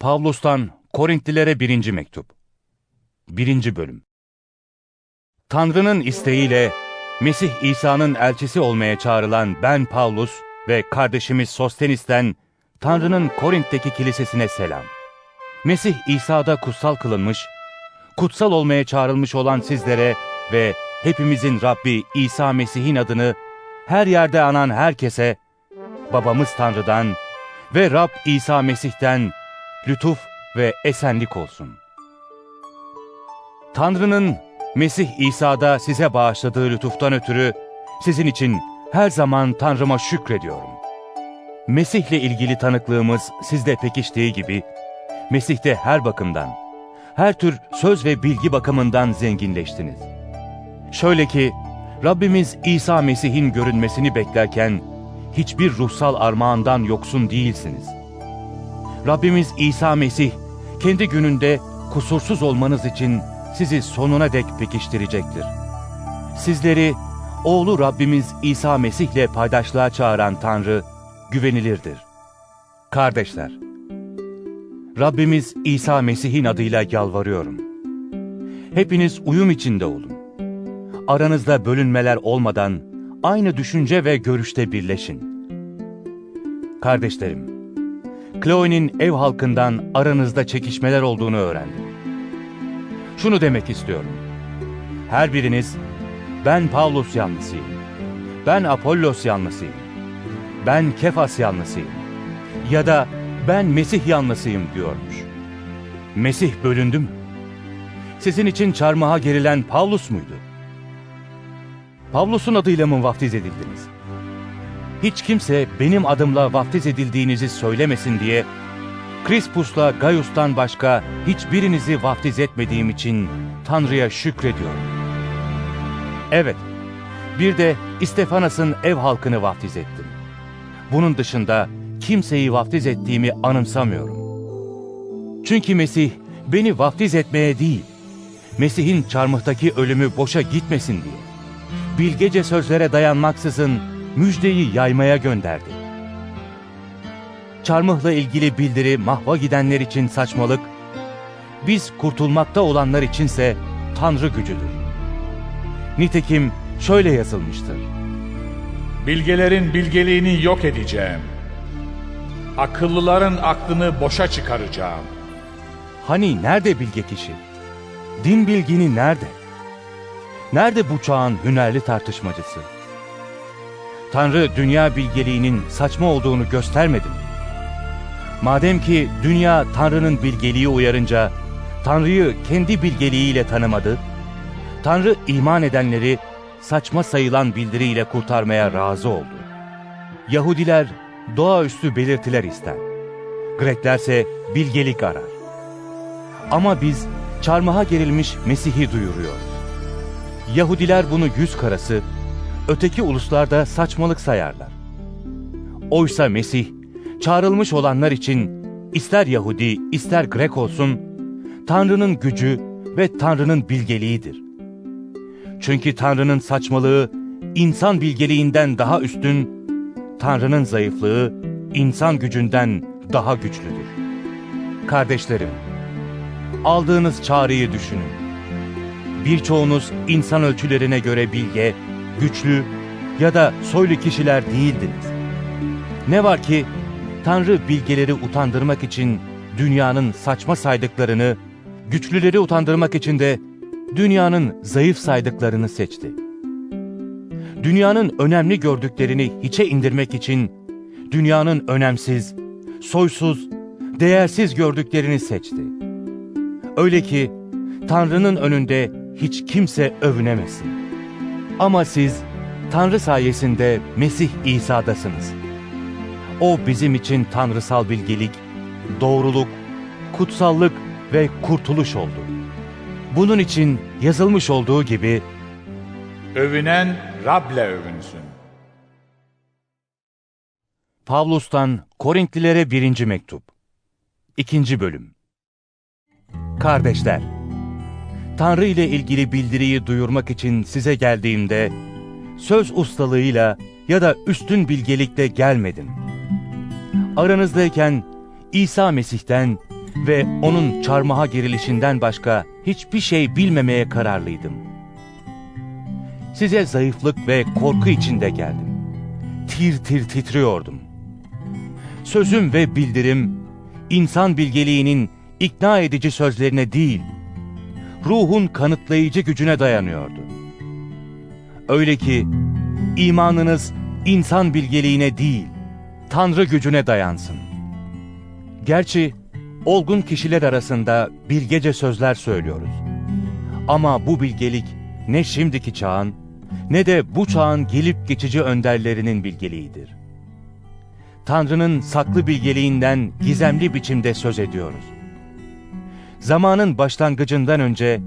Pavlus'tan Korintlilere birinci mektup. Birinci bölüm. Tanrı'nın isteğiyle Mesih İsa'nın elçisi olmaya çağrılan ben Pavlus ve kardeşimiz Sostenis'ten Tanrı'nın Korint'teki kilisesine selam. Mesih İsa'da kutsal kılınmış, kutsal olmaya çağrılmış olan sizlere ve hepimizin Rabbi İsa Mesih'in adını her yerde anan herkese, babamız Tanrı'dan ve Rab İsa Mesih'ten lütuf ve esenlik olsun. Tanrı'nın Mesih İsa'da size bağışladığı lütuftan ötürü sizin için her zaman Tanrı'ma şükrediyorum. Mesih'le ilgili tanıklığımız sizde pekiştiği gibi, Mesih'te her bakımdan, her tür söz ve bilgi bakımından zenginleştiniz. Şöyle ki, Rabbimiz İsa Mesih'in görünmesini beklerken, hiçbir ruhsal armağandan yoksun değilsiniz. Rabbimiz İsa Mesih, kendi gününde kusursuz olmanız için sizi sonuna dek pekiştirecektir. Sizleri, oğlu Rabbimiz İsa Mesih'le paydaşlığa çağıran Tanrı, güvenilirdir. Kardeşler, Rabbimiz İsa Mesih'in adıyla yalvarıyorum. Hepiniz uyum içinde olun. Aranızda bölünmeler olmadan aynı düşünce ve görüşte birleşin. Kardeşlerim, Chloe'nin ev halkından aranızda çekişmeler olduğunu öğrendim. Şunu demek istiyorum. Her biriniz, ben Pavlus yanlısıyım, ben Apollos yanlısıyım, ben Kefas yanlısıyım ya da ben Mesih yanlısıyım diyormuş. Mesih bölündü mü? Sizin için çarmıha gerilen Pavlus muydu? Pavlus'un adıyla mı vaftiz edildiniz? Hiç kimse benim adımla vaftiz edildiğinizi söylemesin diye Krispus'la Gaius'tan başka hiçbirinizi vaftiz etmediğim için Tanrı'ya şükrediyorum. Evet, bir de İstefanas'ın ev halkını vaftiz ettim. Bunun dışında kimseyi vaftiz ettiğimi anımsamıyorum. Çünkü Mesih beni vaftiz etmeye değil, Mesih'in çarmıhtaki ölümü boşa gitmesin diye, bilgece sözlere dayanmaksızın müjdeyi yaymaya gönderdi. Çarmıhla ilgili bildiri mahva gidenler için saçmalık, biz kurtulmakta olanlar içinse Tanrı gücüdür. Nitekim şöyle yazılmıştır. Bilgelerin bilgeliğini yok edeceğim. Akıllıların aklını boşa çıkaracağım. Hani nerede bilge kişi? Din bilgini nerede? Nerede bu çağın hünerli tartışmacısı? Tanrı dünya bilgeliğinin saçma olduğunu göstermedi mi? Madem ki dünya Tanrı'nın bilgeliği uyarınca Tanrı'yı kendi bilgeliğiyle tanımadı, Tanrı iman edenleri saçma sayılan bildiriyle kurtarmaya razı oldu. Yahudiler doğaüstü belirtiler ister. Greklerse bilgelik arar. Ama biz çarmıha gerilmiş Mesih'i duyuruyoruz. Yahudiler bunu yüz karası, öteki uluslarda saçmalık sayarlar. Oysa Mesih, çağrılmış olanlar için ister Yahudi ister Grek olsun, Tanrı'nın gücü ve Tanrı'nın bilgeliğidir. Çünkü Tanrı'nın saçmalığı insan bilgeliğinden daha üstün, Tanrı'nın zayıflığı insan gücünden daha güçlüdür. Kardeşlerim, aldığınız çağrıyı düşünün. Birçoğunuz insan ölçülerine göre bilge, güçlü ya da soylu kişiler değildiniz. Ne var ki Tanrı bilgeleri utandırmak için dünyanın saçma saydıklarını, güçlüleri utandırmak için de dünyanın zayıf saydıklarını seçti. Dünyanın önemli gördüklerini hiçe indirmek için dünyanın önemsiz, soysuz, değersiz gördüklerini seçti. Öyle ki Tanrı'nın önünde hiç kimse övünemesin. Ama siz Tanrı sayesinde Mesih İsa'dasınız. O bizim için tanrısal bilgelik, doğruluk, kutsallık ve kurtuluş oldu. Bunun için yazılmış olduğu gibi Övünen Rab'le övünsün. Pavlus'tan Korintlilere birinci mektup. İkinci bölüm. Kardeşler, Tanrı ile ilgili bildiriyi duyurmak için size geldiğimde, söz ustalığıyla ya da üstün bilgelikle gelmedim. Aranızdayken İsa Mesih'ten ve onun çarmıha gerilişinden başka hiçbir şey bilmemeye kararlıydım. Size zayıflık ve korku içinde geldim. Tir tir titriyordum. Sözüm ve bildirim, insan bilgeliğinin ikna edici sözlerine değil, ruhun kanıtlayıcı gücüne dayanıyordu. Öyle ki imanınız insan bilgeliğine değil, Tanrı gücüne dayansın. Gerçi olgun kişiler arasında bilgece sözler söylüyoruz. Ama bu bilgelik ne şimdiki çağın ne de bu çağın gelip geçici önderlerinin bilgeliğidir. Tanrı'nın saklı bilgeliğinden gizemli biçimde söz ediyoruz. Zamanın başlangıcından önce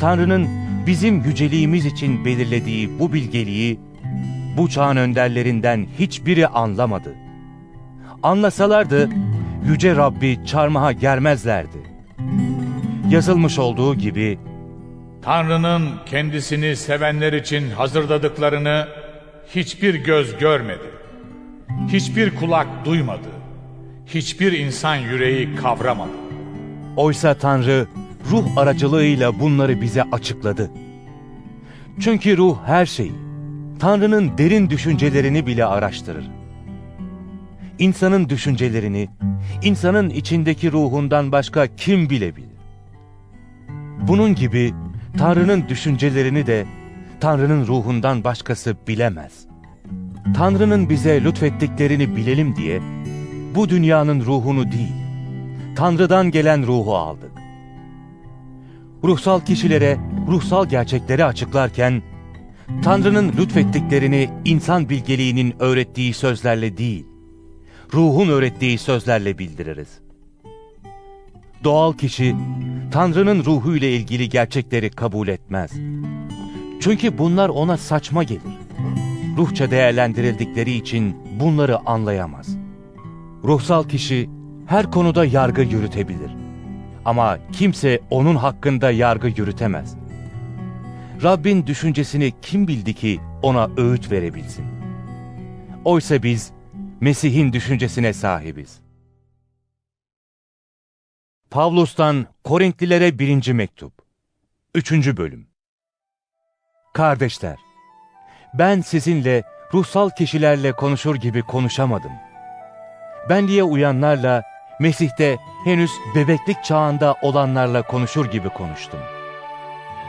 Tanrı'nın bizim yüceliğimiz için belirlediği bu bilgeliği bu çağın önderlerinden hiçbiri anlamadı. Anlasalardı yüce Rabbi çarmıha germezlerdi. Yazılmış olduğu gibi Tanrı'nın kendisini sevenler için hazırladıklarını hiçbir göz görmedi. Hiçbir kulak duymadı. Hiçbir insan yüreği kavramadı. Oysa Tanrı ruh aracılığıyla bunları bize açıkladı. Çünkü ruh her şeyi, Tanrı'nın derin düşüncelerini bile araştırır. İnsanın düşüncelerini, insanın içindeki ruhundan başka kim bilebilir? Bunun gibi Tanrı'nın düşüncelerini de Tanrı'nın ruhundan başkası bilemez. Tanrı'nın bize lütfettiklerini bilelim diye bu dünyanın ruhunu değil, Tanrı'dan gelen ruhu aldık. Ruhsal kişilere ruhsal gerçekleri açıklarken, Tanrı'nın lütfettiklerini insan bilgeliğinin öğrettiği sözlerle değil, ruhun öğrettiği sözlerle bildiririz. Doğal kişi, Tanrı'nın ruhu ile ilgili gerçekleri kabul etmez. Çünkü bunlar ona saçma gelir. Ruhça değerlendirildikleri için bunları anlayamaz. Ruhsal kişi her konuda yargı yürütebilir. Ama kimse onun hakkında yargı yürütemez. Rabbin düşüncesini kim bildi ki ona öğüt verebilsin? Oysa biz Mesih'in düşüncesine sahibiz. Pavlus'tan Korintlilere birinci mektup. Üçüncü bölüm. Kardeşler, ben sizinle ruhsal kişilerle konuşur gibi konuşamadım. Benliğe uyanlarla, Mesih'te henüz bebeklik çağında olanlarla konuşur gibi konuştum.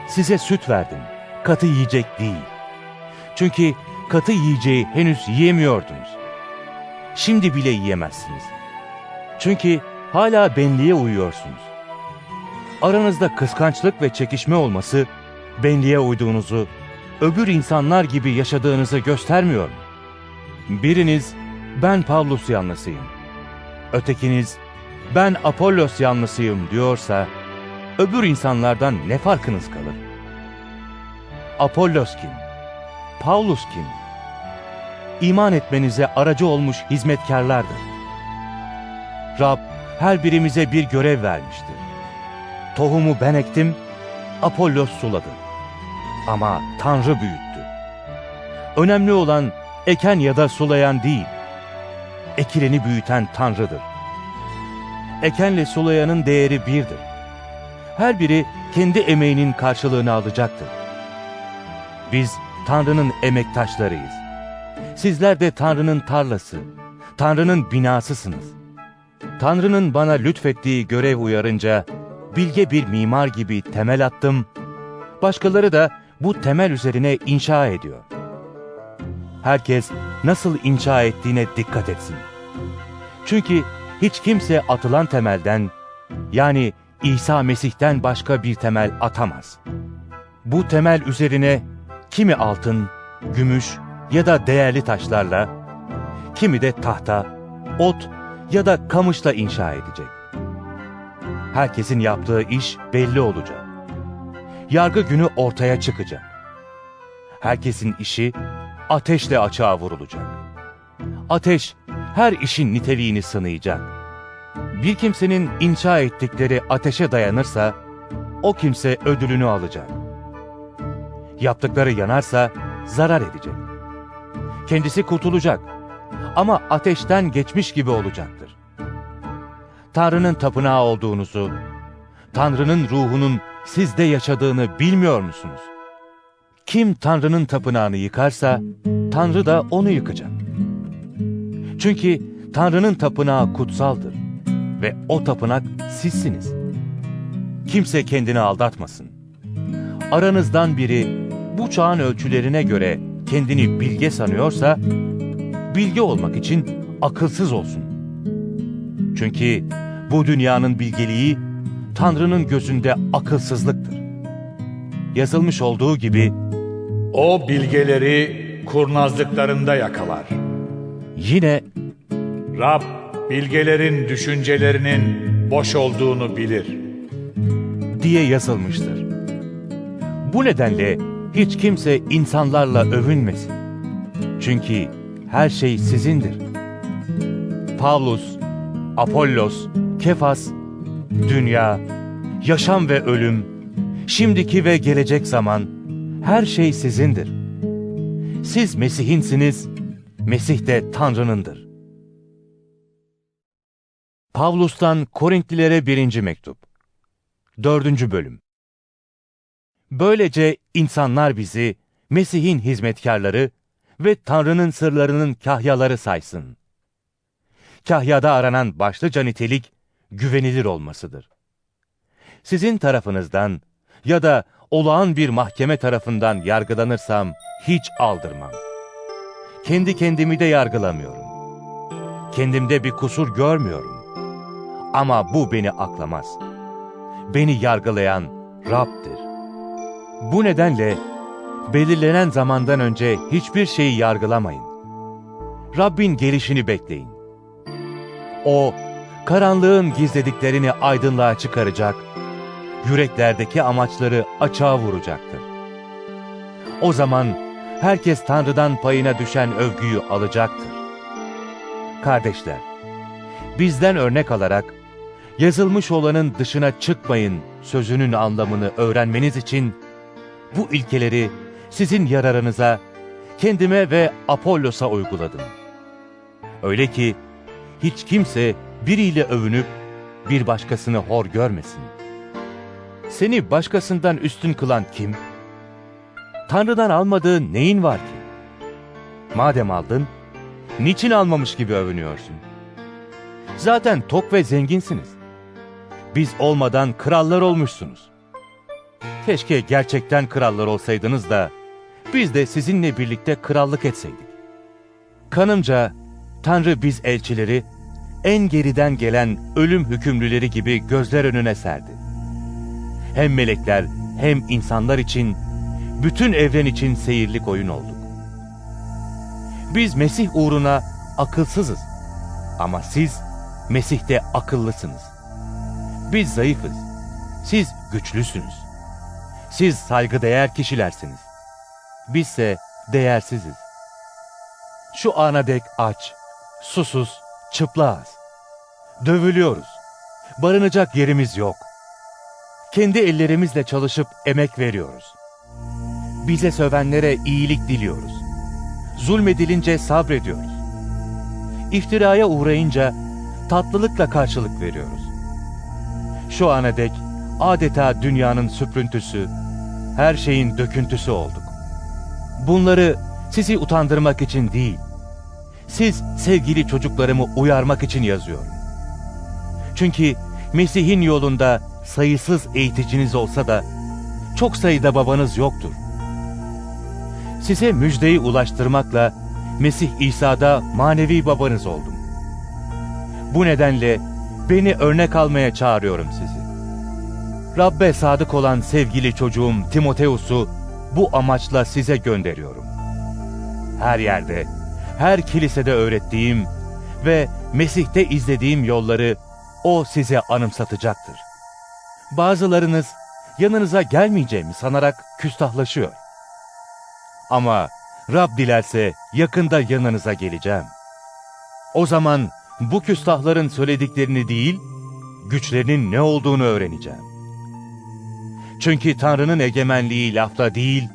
Size süt verdim, katı yiyecek değil. Çünkü katı yiyeceği henüz yiyemiyordunuz. Şimdi bile yiyemezsiniz. Çünkü hala benliğe uyuyorsunuz. Aranızda kıskançlık ve çekişme olması, benliğe uyduğunuzu, öbür insanlar gibi yaşadığınızı göstermiyor mu? Biriniz, ben Pavlus yanlısıyım. Ötekiniz, ben Apollos yanlısıyım diyorsa, öbür insanlardan ne farkınız kalır? Apollos kim? Paulus kim? İman etmenize aracı olmuş hizmetkarlardır. Rab her birimize bir görev vermiştir. Tohumu ben ektim, Apollos suladı. Ama Tanrı büyüttü. Önemli olan eken ya da sulayan değil, ekileni büyüten Tanrı'dır. Ekenle sulayanın değeri birdir. Her biri kendi emeğinin karşılığını alacaktır. Biz Tanrı'nın emektaşlarıyız. Sizler de Tanrı'nın tarlası, Tanrı'nın binasısınız. Tanrı'nın bana lütfettiği görev uyarınca, bilge bir mimar gibi temel attım, başkaları da bu temel üzerine inşa ediyor. Herkes nasıl inşa ettiğine dikkat etsin. Çünkü hiç kimse atılan temelden, yani İsa Mesih'ten başka bir temel atamaz. Bu temel üzerine kimi altın, gümüş ya da değerli taşlarla, kimi de tahta, ot ya da kamışla inşa edecek. Herkesin yaptığı iş belli olacak. Yargı günü ortaya çıkacak. Herkesin işi ateşle açığa vurulacak. Ateş her işin niteliğini sınayacak. Bir kimsenin inşa ettikleri ateşe dayanırsa, o kimse ödülünü alacak. Yaptıkları yanarsa zarar edecek. Kendisi kurtulacak ama ateşten geçmiş gibi olacaktır. Tanrı'nın tapınağı olduğunuzu, Tanrı'nın ruhunun sizde yaşadığını bilmiyor musunuz? Kim Tanrı'nın tapınağını yıkarsa, Tanrı da onu yıkacak. Çünkü Tanrı'nın tapınağı kutsaldır ve o tapınak sizsiniz. Kimse kendini aldatmasın. Aranızdan biri bu çağın ölçülerine göre kendini bilge sanıyorsa, bilge olmak için akılsız olsun. Çünkü bu dünyanın bilgeliği Tanrı'nın gözünde akılsızlıktır. Yazılmış olduğu gibi O bilgeleri kurnazlıklarında yakalar. yine Rab bilgelerin düşüncelerinin boş olduğunu bilir. diye yazılmıştır. Bu nedenle hiç kimse insanlarla övünmesin. Çünkü her şey sizindir. Pavlus, Apollos, Kefas, dünya, yaşam ve ölüm, şimdiki ve gelecek zaman her şey sizindir. Siz Mesih'insiniz, Mesih de Tanrı'nındır. Pavlus'tan Korintlilere birinci mektup. Dördüncü bölüm. Böylece insanlar bizi Mesih'in hizmetkarları ve Tanrı'nın sırlarının kahyaları saysın. Kahyada aranan başlıca nitelik güvenilir olmasıdır. Sizin tarafınızdan ya da olağan bir mahkeme tarafından yargılanırsam hiç aldırmam. Kendi kendimi de yargılamıyorum. Kendimde bir kusur görmüyorum. Ama bu beni aklamaz. Beni yargılayan Rab'dir. Bu nedenle belirlenen zamandan önce hiçbir şeyi yargılamayın. Rabbin gelişini bekleyin. O, karanlığın gizlediklerini aydınlığa çıkaracak, yüreklerdeki amaçları açığa vuracaktır. O zaman herkes Tanrı'dan payına düşen övgüyü alacaktır. Kardeşler, bizden örnek alarak, yazılmış olanın dışına çıkmayın sözünün anlamını öğrenmeniz için, bu ilkeleri sizin yararınıza, kendime ve Apollos'a uyguladım. Öyle ki hiç kimse biriyle övünüp bir başkasını hor görmesin. Seni başkasından üstün kılan kim? Tanrı'dan almadığın neyin var ki? Madem aldın, niçin almamış gibi övünüyorsun? Zaten tok ve zenginsiniz. Biz olmadan krallar olmuşsunuz. Keşke gerçekten krallar olsaydınız da biz de sizinle birlikte krallık etseydik. Kanımca Tanrı biz elçileri en geriden gelen ölüm hükümlüleri gibi gözler önüne serdi. Hem melekler hem insanlar için, bütün evren için seyirlik oyun olduk. Biz Mesih uğruna akılsızız ama siz Mesih'te akıllısınız. Biz zayıfız, siz güçlüsünüz. Siz saygıdeğer kişilersiniz. Bizse değersiziz. Şu ana dek aç, susuz, çıplağız. Dövülüyoruz. Barınacak yerimiz yok. Kendi ellerimizle çalışıp emek veriyoruz. Bize sövenlere iyilik diliyoruz. Zulmedilince sabrediyoruz. İftiraya uğrayınca tatlılıkla karşılık veriyoruz. Şu ana dek adeta dünyanın süprüntüsü, her şeyin döküntüsü olduk. Bunları sizi utandırmak için değil, siz sevgili çocuklarımı uyarmak için yazıyorum. Çünkü Mesih'in yolunda sayısız eğiticiniz olsa da çok sayıda babanız yoktur. Size müjdeyi ulaştırmakla Mesih İsa'da manevi babanız oldum. Bu nedenle beni örnek almaya çağırıyorum sizi. Rabbe sadık olan sevgili çocuğum Timoteus'u bu amaçla size gönderiyorum. Her yerde, her kilisede öğrettiğim ve Mesih'te izlediğim yolları o size anımsatacaktır. Bazılarınız yanınıza gelmeyeceğimi sanarak küstahlaşıyor. Ama Rab dilerse yakında yanınıza geleceğim. O zaman bu küstahların söylediklerini değil, güçlerinin ne olduğunu öğreneceğim. Çünkü Tanrı'nın egemenliği lafta değil,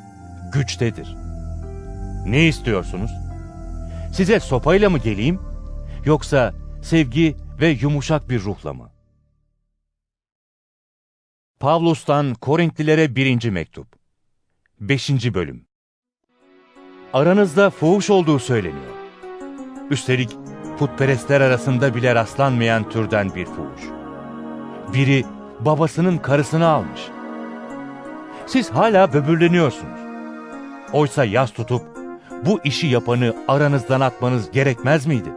güçtedir. Ne istiyorsunuz? Size sopayla mı geleyim, yoksa sevgi ve yumuşak bir ruhla mı? Pavlus'tan Korintlilere 1. mektup. 5. bölüm. Aranızda fuhuş olduğu söyleniyor. Üstelik putperestler arasında bile rastlanmayan türden bir fuhuş. Biri babasının karısını almış. Siz hala böbürleniyorsunuz. Oysa yas tutup bu işi yapanı aranızdan atmanız gerekmez miydi?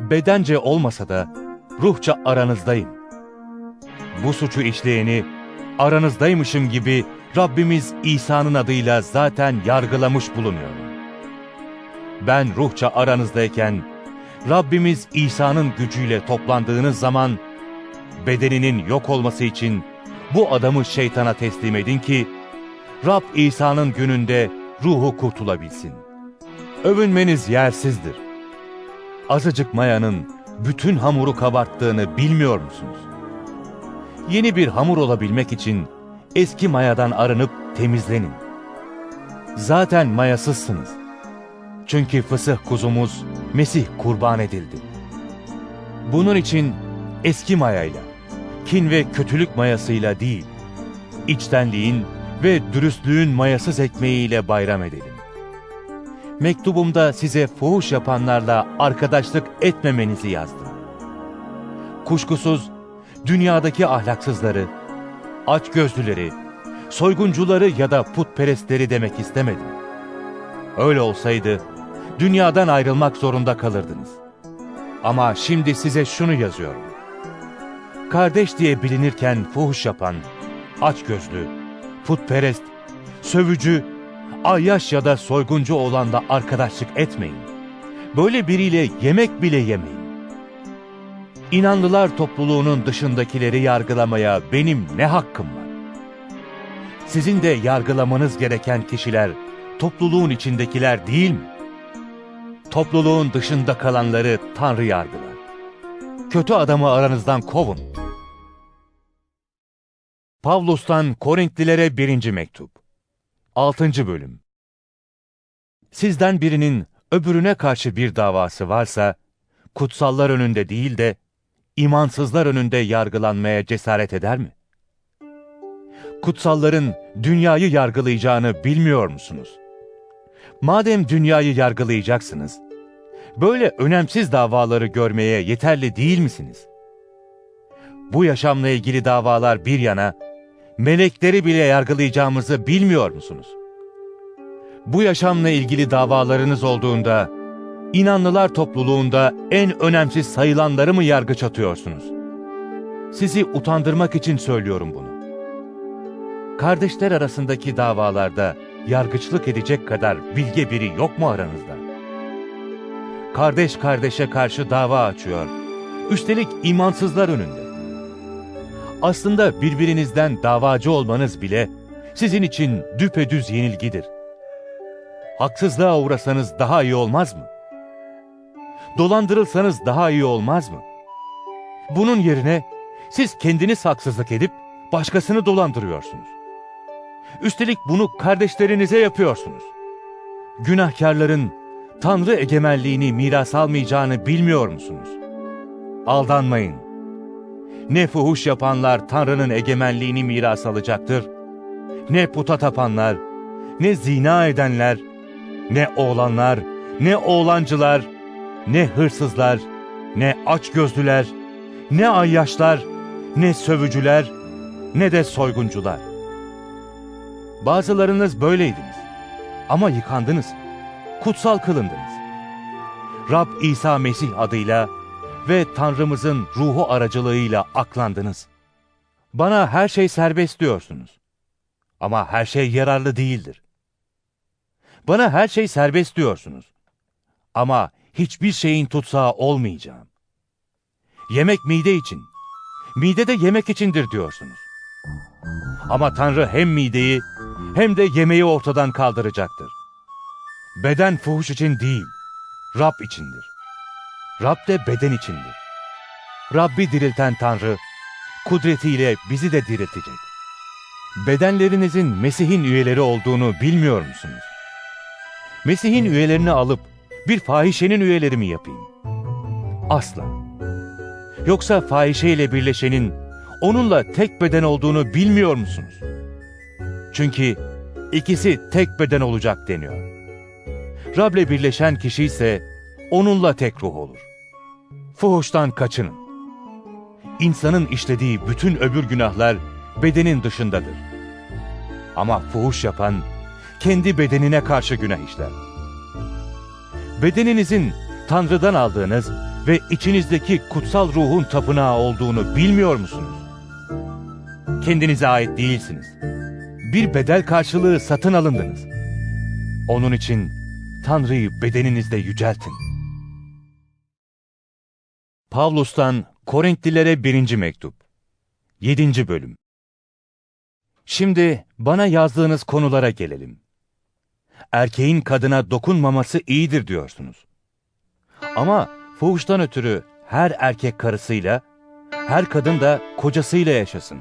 Bedence olmasa da ruhça aranızdayım. Bu suçu işleyeni aranızdaymışım gibi Rabbimiz İsa'nın adıyla zaten yargılamış bulunuyorum. Ben ruhça aranızdayken Rabbimiz İsa'nın gücüyle toplandığınız zaman bedeninin yok olması için bu adamı şeytana teslim edin ki Rab İsa'nın gününde ruhu kurtulabilsin. Övünmeniz yersizdir. Azıcık mayanın bütün hamuru kabarttığını bilmiyor musunuz? Yeni bir hamur olabilmek için eski mayadan arınıp temizlenin. Zaten mayasızsınız. Çünkü fısıh kuzumuz Mesih kurban edildi. Bunun için eski mayayla, kin ve kötülük mayasıyla değil, içtenliğin ve dürüstlüğün mayasız ekmeğiyle bayram edelim. Mektubumda size fuhuş yapanlarla arkadaşlık etmemenizi yazdım. Kuşkusuz dünyadaki ahlaksızları, açgözlüleri, soyguncuları ya da putperestleri demek istemedim. Öyle olsaydı dünyadan ayrılmak zorunda kalırdınız. Ama şimdi size şunu yazıyorum. Kardeş diye bilinirken fuhuş yapan, açgözlü, putperest, sövücü, ayyaş ya da soyguncu olanla arkadaşlık etmeyin. Böyle biriyle yemek bile yemeyin. İnanlılar topluluğunun dışındakileri yargılamaya benim ne hakkım var? Sizin de yargılamanız gereken kişiler topluluğun içindekiler değil mi? Topluluğun dışında kalanları Tanrı yargılar. Kötü adamı aranızdan kovun. Pavlus'tan Korintlilere 1. mektup. 6. bölüm. Sizden birinin öbürüne karşı bir davası varsa, kutsallar önünde değil de imansızlar önünde yargılanmaya cesaret eder mi? Kutsalların dünyayı yargılayacağını bilmiyor musunuz? Madem dünyayı yargılayacaksınız, böyle önemsiz davaları görmeye yeterli değil misiniz? Bu yaşamla ilgili davalar bir yana, melekleri bile yargılayacağımızı bilmiyor musunuz? Bu yaşamla ilgili davalarınız olduğunda, inanlılar topluluğunda en önemsiz sayılanları mı yargıç atıyorsunuz? Sizi utandırmak için söylüyorum bunu. Kardeşler arasındaki davalarda yargıçlık edecek kadar bilge biri yok mu aranızda? Kardeş kardeşe karşı dava açıyor. Üstelik imansızlar önünde. Aslında birbirinizden davacı olmanız bile sizin için düpedüz yenilgidir. Haksızlığa uğrasanız daha iyi olmaz mı? Dolandırılsanız daha iyi olmaz mı? Bunun yerine siz kendiniz haksızlık edip başkasını dolandırıyorsunuz. Üstelik bunu kardeşlerinize yapıyorsunuz. Günahkarların Tanrı egemenliğini miras almayacağını bilmiyor musunuz? Aldanmayın. Ne fuhuş yapanlar Tanrı'nın egemenliğini miras alacaktır, ne puta tapanlar, ne zina edenler, ne oğlanlar, ne oğlancılar, ne hırsızlar, ne açgözlüler, ne ayyaşlar, ne sövücüler, ne de soyguncular. Bazılarınız böyleydiniz ama yıkandınız, kutsal kılındınız. Rab İsa Mesih adıyla ve Tanrımızın ruhu aracılığıyla aklandınız. Bana her şey serbest diyorsunuz. Ama her şey yararlı değildir. Bana her şey serbest diyorsunuz. Ama hiçbir şeyin tutsağı olmayacağım. Yemek mide için, mide de yemek içindir diyorsunuz. Ama Tanrı hem mideyi hem de yemeği ortadan kaldıracaktır. Beden fuhuş için değil, Rab içindir. Rab de beden içindir. Rabbi dirilten Tanrı, kudretiyle bizi de diriltecek. Bedenlerinizin Mesih'in üyeleri olduğunu bilmiyor musunuz? Mesih'in üyelerini alıp bir fahişenin üyeleri mi yapayım? Asla. Yoksa fahişeyle birleşenin onunla tek beden olduğunu bilmiyor musunuz? Çünkü ikisi tek beden olacak deniyor. Rab'le birleşen kişi ise onunla tek ruh olur. Fuhuştan kaçının. İnsanın işlediği bütün öbür günahlar bedenin dışındadır. Ama fuhuş yapan kendi bedenine karşı günah işler. Bedeninizin Tanrı'dan aldığınız ve içinizdeki kutsal ruhun tapınağı olduğunu bilmiyor musunuz? Kendinize ait değilsiniz. Bir bedel karşılığı satın alındınız. Onun için Tanrı'yı bedeninizde yüceltin. Pavlus'tan Korintlilere 1. Mektup 7. Bölüm Şimdi bana yazdığınız konulara gelelim. Erkeğin kadına dokunmaması iyidir diyorsunuz. Ama fuhuştan ötürü her erkek karısıyla, her kadın da kocasıyla yaşasın.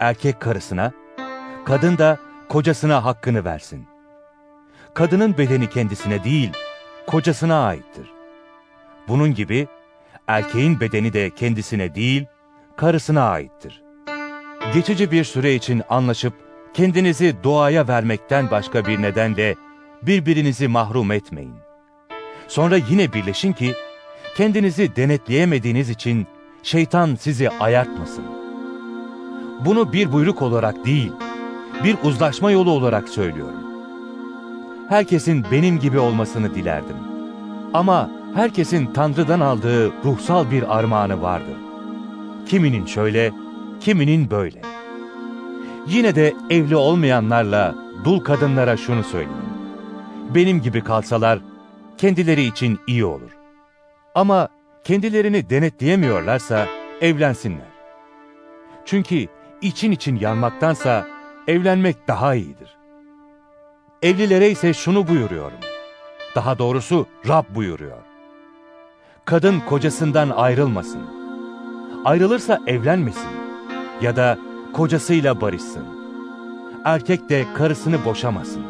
Erkek karısına, kadın da kocasına hakkını versin. Kadının bedeni kendisine değil, kocasına aittir. Bunun gibi erkeğin bedeni de kendisine değil, karısına aittir. Geçici bir süre için anlaşıp kendinizi doğaya vermekten başka bir nedenle birbirinizi mahrum etmeyin. Sonra yine birleşin ki kendinizi denetleyemediğiniz için şeytan sizi ayartmasın. Bunu bir buyruk olarak değil, bir uzlaşma yolu olarak söylüyorum. Herkesin benim gibi olmasını dilerdim. Ama herkesin Tanrı'dan aldığı ruhsal bir armağanı vardır. Kiminin şöyle, kiminin böyle. Yine de evli olmayanlarla dul kadınlara şunu söyleyeyim. Benim gibi kalsalar kendileri için iyi olur. Ama kendilerini denetleyemiyorlarsa evlensinler. Çünkü için için yanmaktansa evlenmek daha iyidir. Evlilere ise şunu buyuruyorum. Daha doğrusu Rab buyuruyor. Kadın kocasından ayrılmasın. Ayrılırsa evlenmesin. Ya da kocasıyla barışsın. Erkek de karısını boşamasın.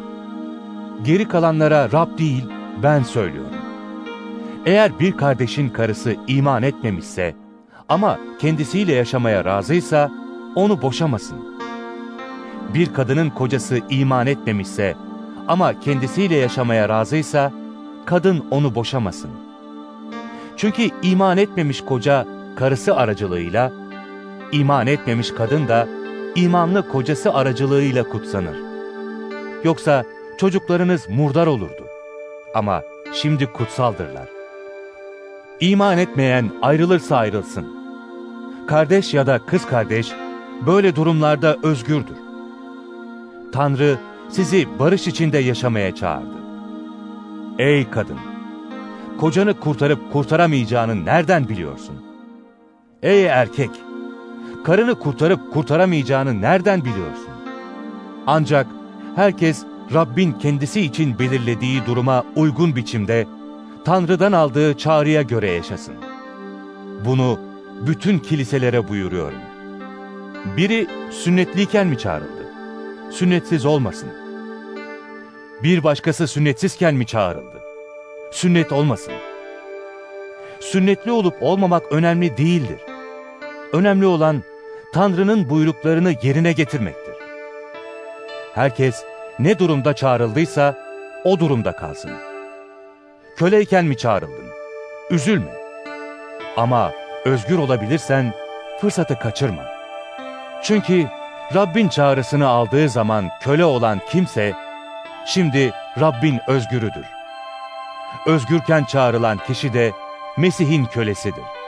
Geri kalanlara Rab değil, ben söylüyorum. Eğer bir kardeşin karısı iman etmemişse ama kendisiyle yaşamaya razıysa onu boşamasın. Bir kadının kocası iman etmemişse ama kendisiyle yaşamaya razıysa kadın onu boşamasın. Çünkü iman etmemiş koca karısı aracılığıyla, iman etmemiş kadın da imanlı kocası aracılığıyla kutsanır. Yoksa çocuklarınız murdar olurdu. Ama şimdi kutsaldırlar. İman etmeyen ayrılırsa ayrılsın. Kardeş ya da kız kardeş böyle durumlarda özgürdür. Tanrı sizi barış içinde yaşamaya çağırdı. Ey kadın! Kocanı kurtarıp kurtaramayacağını nereden biliyorsun? Ey erkek! Karını kurtarıp kurtaramayacağını nereden biliyorsun? Ancak herkes Rabbin kendisi için belirlediği duruma uygun biçimde Tanrı'dan aldığı çağrıya göre yaşasın. Bunu bütün kiliselere buyuruyorum. Biri sünnetliyken mi çağrıldı? Sünnetsiz olmasın. Bir başkası sünnetsizken mi çağrıldı? Sünnet olmasın. Sünnetli olup olmamak önemli değildir. Önemli olan Tanrı'nın buyruklarını yerine getirmektir. Herkes ne durumda çağrıldıysa o durumda kalsın. Köleyken mi çağrıldın? Üzülme. Ama özgür olabilirsen fırsatı kaçırma. Çünkü Rabbin çağrısını aldığı zaman köle olan kimse, şimdi Rabbin özgürüdür. Özgürken çağrılan kişi de Mesih'in kölesidir.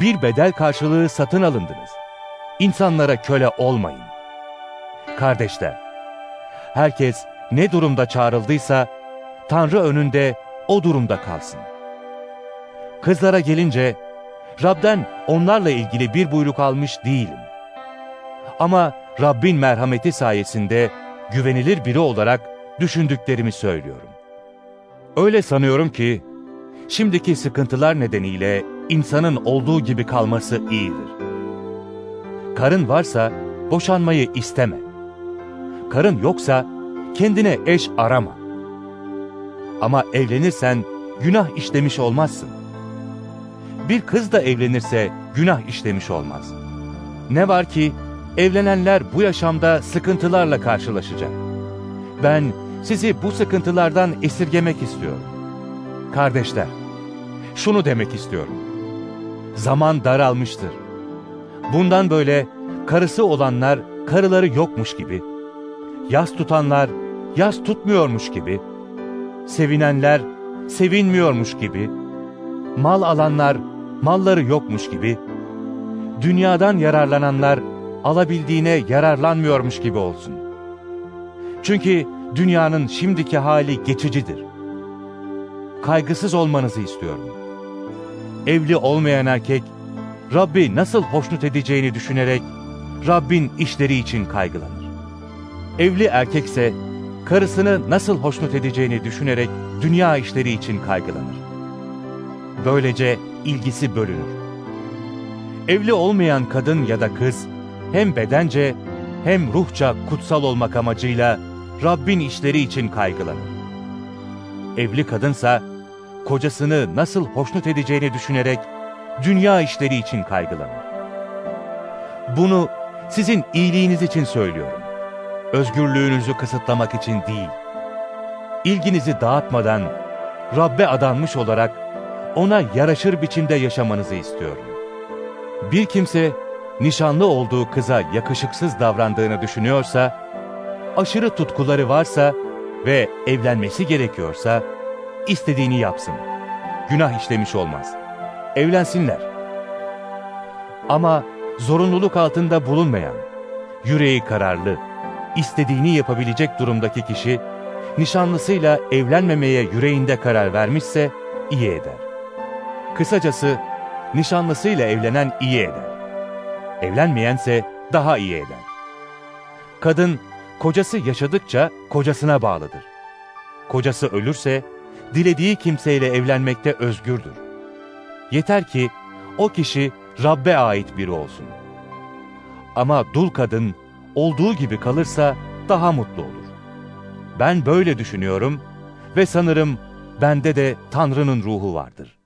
Bir bedel karşılığı satın alındınız. İnsanlara köle olmayın. Kardeşler, herkes ne durumda çağrıldıysa, Tanrı önünde o durumda kalsın. Kızlara gelince, Rab'den onlarla ilgili bir buyruk almış değilim. Ama Rabbin merhameti sayesinde güvenilir biri olarak düşündüklerimi söylüyorum. Öyle sanıyorum ki, şimdiki sıkıntılar nedeniyle insanın olduğu gibi kalması iyidir. Karın varsa boşanmayı isteme. Karın yoksa kendine eş arama. Ama evlenirsen günah işlemiş olmazsın. Bir kız da evlenirse günah işlemiş olmaz. Ne var ki evlenenler bu yaşamda sıkıntılarla karşılaşacak. Ben sizi bu sıkıntılardan esirgemek istiyorum. Kardeşler, şunu demek istiyorum. Zaman daralmıştır. Bundan böyle karısı olanlar karıları yokmuş gibi, yas tutanlar yas tutmuyormuş gibi, sevinenler sevinmiyormuş gibi, mal alanlar malları yokmuş gibi, dünyadan yararlananlar alabildiğine yararlanmıyormuş gibi olsun. Çünkü dünyanın şimdiki hali geçicidir. Kaygısız olmanızı istiyorum. Evli olmayan erkek, Rabbi nasıl hoşnut edeceğini düşünerek Rabbin işleri için kaygılanır. Evli erkekse karısını nasıl hoşnut edeceğini düşünerek dünya işleri için kaygılanır. Böylece ilgisi bölünür. Evli olmayan kadın ya da kız hem bedence hem ruhça kutsal olmak amacıyla Rabbin işleri için kaygılanır. Evli kadınsa kocasını nasıl hoşnut edeceğini düşünerek dünya işleri için kaygılanır. Bunu sizin iyiliğiniz için söylüyorum. Özgürlüğünüzü kısıtlamak için değil. İlginizi dağıtmadan Rabbe adanmış olarak ona yaraşır biçimde yaşamanızı istiyorum. Bir kimse nişanlı olduğu kıza yakışıksız davrandığını düşünüyorsa, aşırı tutkuları varsa ve evlenmesi gerekiyorsa istediğini yapsın. Günah işlemiş olmaz. Evlensinler. Ama zorunluluk altında bulunmayan, yüreği kararlı, istediğini yapabilecek durumdaki kişi, nişanlısıyla evlenmemeye yüreğinde karar vermişse iyi eder. Kısacası nişanlısıyla evlenen iyi eder. Evlenmeyense daha iyi eder. Kadın kocası yaşadıkça kocasına bağlıdır. Kocası ölürse dilediği kimseyle evlenmekte özgürdür. Yeter ki o kişi Rabbe ait biri olsun. Ama dul kadın olduğu gibi kalırsa daha mutlu olur. Ben böyle düşünüyorum ve sanırım bende de Tanrı'nın ruhu vardır.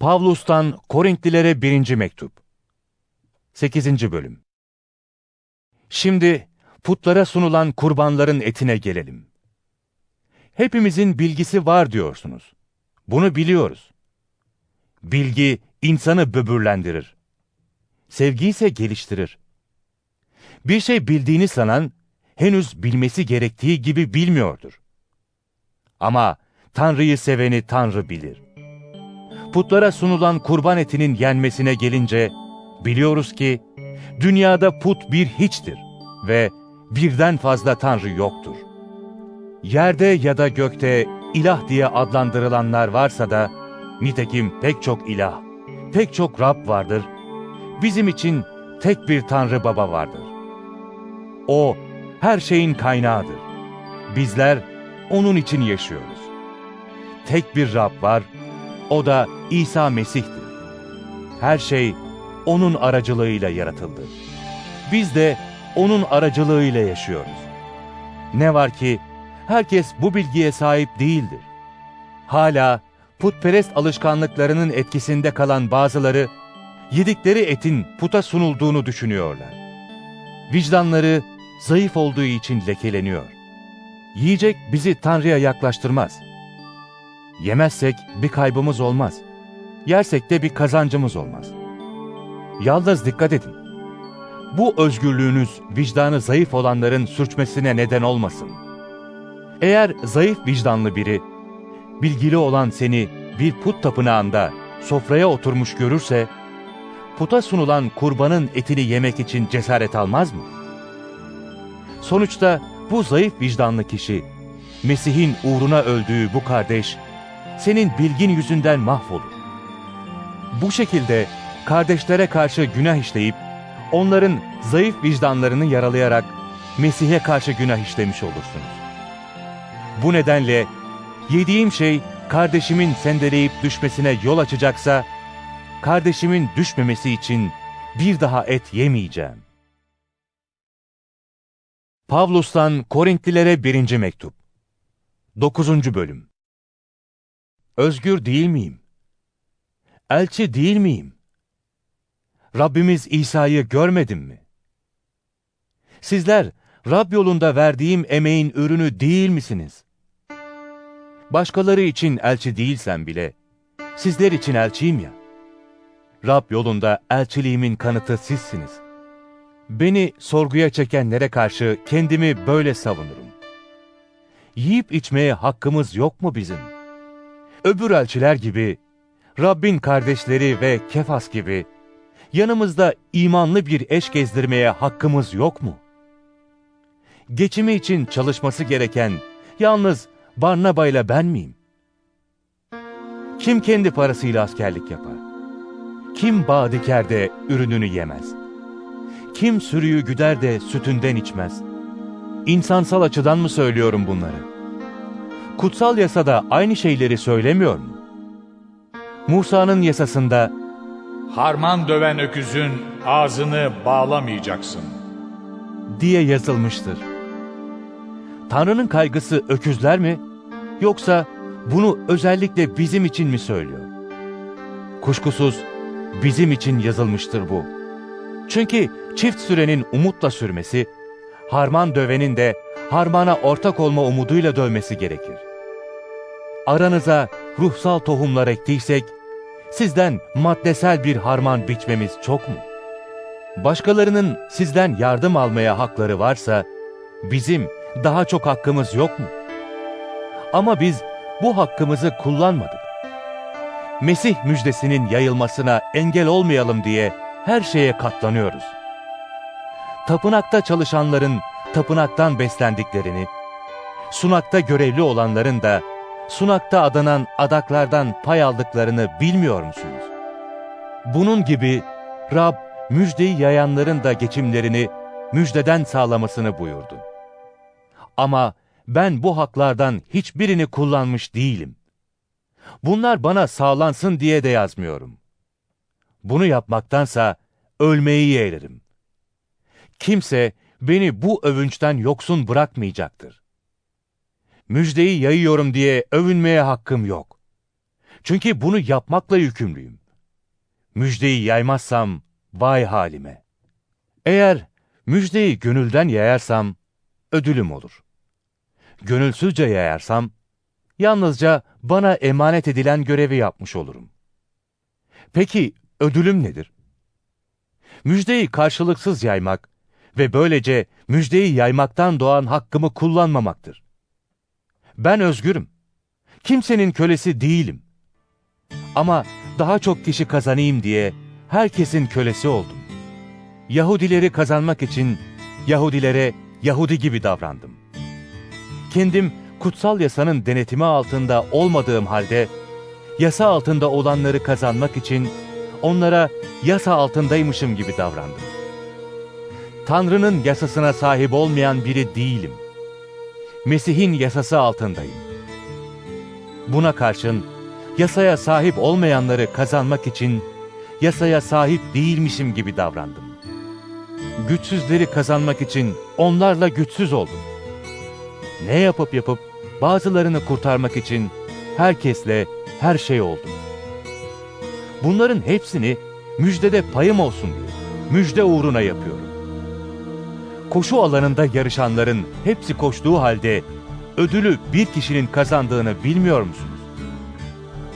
Pavlus'tan Korintlilere 1. Mektup 8. Bölüm Şimdi putlara sunulan kurbanların etine gelelim. Hepimizin bilgisi var diyorsunuz. Bunu biliyoruz. Bilgi insanı böbürlendirir. Sevgi ise geliştirir. Bir şey bildiğini sanan, henüz bilmesi gerektiği gibi bilmiyordur. Ama Tanrı'yı seveni Tanrı bilir. Putlara sunulan kurban etinin yenmesine gelince, biliyoruz ki, dünyada put bir hiçtir ve birden fazla Tanrı yoktur. Yerde ya da gökte ilah diye adlandırılanlar varsa da, nitekim pek çok ilah, pek çok Rab vardır, bizim için tek bir Tanrı Baba vardır. O, her şeyin kaynağıdır. Bizler, O'nun için yaşıyoruz. Tek bir Rab var, O da İsa Mesih'tir. Her şey, O'nun aracılığıyla yaratıldı. Biz de O'nun aracılığıyla yaşıyoruz. Ne var ki, herkes bu bilgiye sahip değildir. Hala putperest alışkanlıklarının etkisinde kalan bazıları, yedikleri etin puta sunulduğunu düşünüyorlar. Vicdanları zayıf olduğu için lekeleniyor. Yiyecek bizi Tanrı'ya yaklaştırmaz. Yemezsek bir kaybımız olmaz. Yersek de bir kazancımız olmaz. Yalnız dikkat edin. Bu özgürlüğünüz vicdanı zayıf olanların sürçmesine neden olmasın. Eğer zayıf vicdanlı biri, bilgili olan seni bir put tapınağında sofraya oturmuş görürse, puta sunulan kurbanın etini yemek için cesaret almaz mı? Sonuçta bu zayıf vicdanlı kişi, Mesih'in uğruna öldüğü bu kardeş, senin bilgin yüzünden mahvolur. Bu şekilde kardeşlere karşı günah işleyip, onların zayıf vicdanlarını yaralayarak Mesih'e karşı günah işlemiş olursunuz. Bu nedenle yediğim şey kardeşimin sendeleyip düşmesine yol açacaksa, kardeşimin düşmemesi için bir daha et yemeyeceğim. Pavlus'tan Korintlilere 1. Mektup 9. Bölüm Özgür değil miyim? elçi değil miyim? Rabbimiz İsa'yı görmedim mi? Sizler Rab yolunda verdiğim emeğin ürünü değil misiniz? Başkaları için elçi değilsem bile, sizler için elçiyim ya. Rab yolunda elçiliğimin kanıtı sizsiniz. Beni sorguya çekenlere karşı kendimi böyle savunurum. Yiyip içmeye hakkımız yok mu bizim? Öbür elçiler gibi, Rabbin kardeşleri ve Kefas gibi, yanımızda imanlı bir eş gezdirmeye hakkımız yok mu? Geçimi için çalışması gereken yalnız Barnaba ile ben miyim? Kim kendi parasıyla askerlik yapar? Kim bağ diker de ürününü yemez? Kim sürüyü güder de sütünden içmez? İnsansal açıdan mı söylüyorum bunları? Kutsal yasada aynı şeyleri söylemiyor mu? Musa'nın yasasında Harman döven öküzün ağzını bağlamayacaksın. diye yazılmıştır. Tanrı'nın kaygısı öküzler mi? Yoksa bunu özellikle bizim için mi söylüyor? Kuşkusuz bizim için yazılmıştır bu. Çünkü çift sürenin umutla sürmesi, harman dövenin de harmana ortak olma umuduyla dövmesi gerekir. Aranıza ruhsal tohumlar ektiysek, sizden maddesel bir harman biçmemiz çok mu? Başkalarının sizden yardım almaya hakları varsa, bizim daha çok hakkımız yok mu? Ama biz bu hakkımızı kullanmadık. Mesih müjdesinin yayılmasına engel olmayalım diye her şeye katlanıyoruz. Tapınakta çalışanların tapınaktan beslendiklerini, sunakta görevli olanların da sunakta adanan adaklardan pay aldıklarını bilmiyor musunuz? Bunun gibi Rab müjdeyi yayanların da geçimlerini müjdeden sağlamasını buyurdu. Ama ben bu haklardan hiçbirini kullanmış değilim. Bunlar bana sağlansın diye de yazmıyorum. Bunu yapmaktansa ölmeyi yeğlerim. Kimse beni bu övünçten yoksun bırakmayacaktır. Müjdeyi yayıyorum diye övünmeye hakkım yok. Çünkü bunu yapmakla yükümlüyüm. Müjdeyi yaymazsam vay halime. Eğer müjdeyi gönülden yayarsam ödülüm olur. Gönülsüzce yayarsam yalnızca bana emanet edilen görevi yapmış olurum. Peki ödülüm nedir? Müjdeyi karşılıksız yaymak ve böylece müjdeyi yaymaktan doğan hakkımı kullanmamaktır. Ben özgürüm. Kimsenin kölesi değilim. Ama daha çok kişi kazanayım diye herkesin kölesi oldum. Yahudileri kazanmak için Yahudilere Yahudi gibi davrandım. Kendim kutsal yasanın denetimi altında olmadığım halde yasa altında olanları kazanmak için onlara yasa altındaymışım gibi davrandım. Tanrı'nın yasasına sahip olmayan biri değilim. Mesih'in yasası altındayım. Buna karşın yasaya sahip olmayanları kazanmak için yasaya sahip değilmişim gibi davrandım. Güçsüzleri kazanmak için onlarla güçsüz oldum. Ne yapıp yapıp bazılarını kurtarmak için herkesle her şey oldum. Bunların hepsini müjdede payım olsun diye, müjde uğruna yapıyorum. Koşu alanında yarışanların hepsi koştuğu halde ödülü bir kişinin kazandığını bilmiyor musunuz?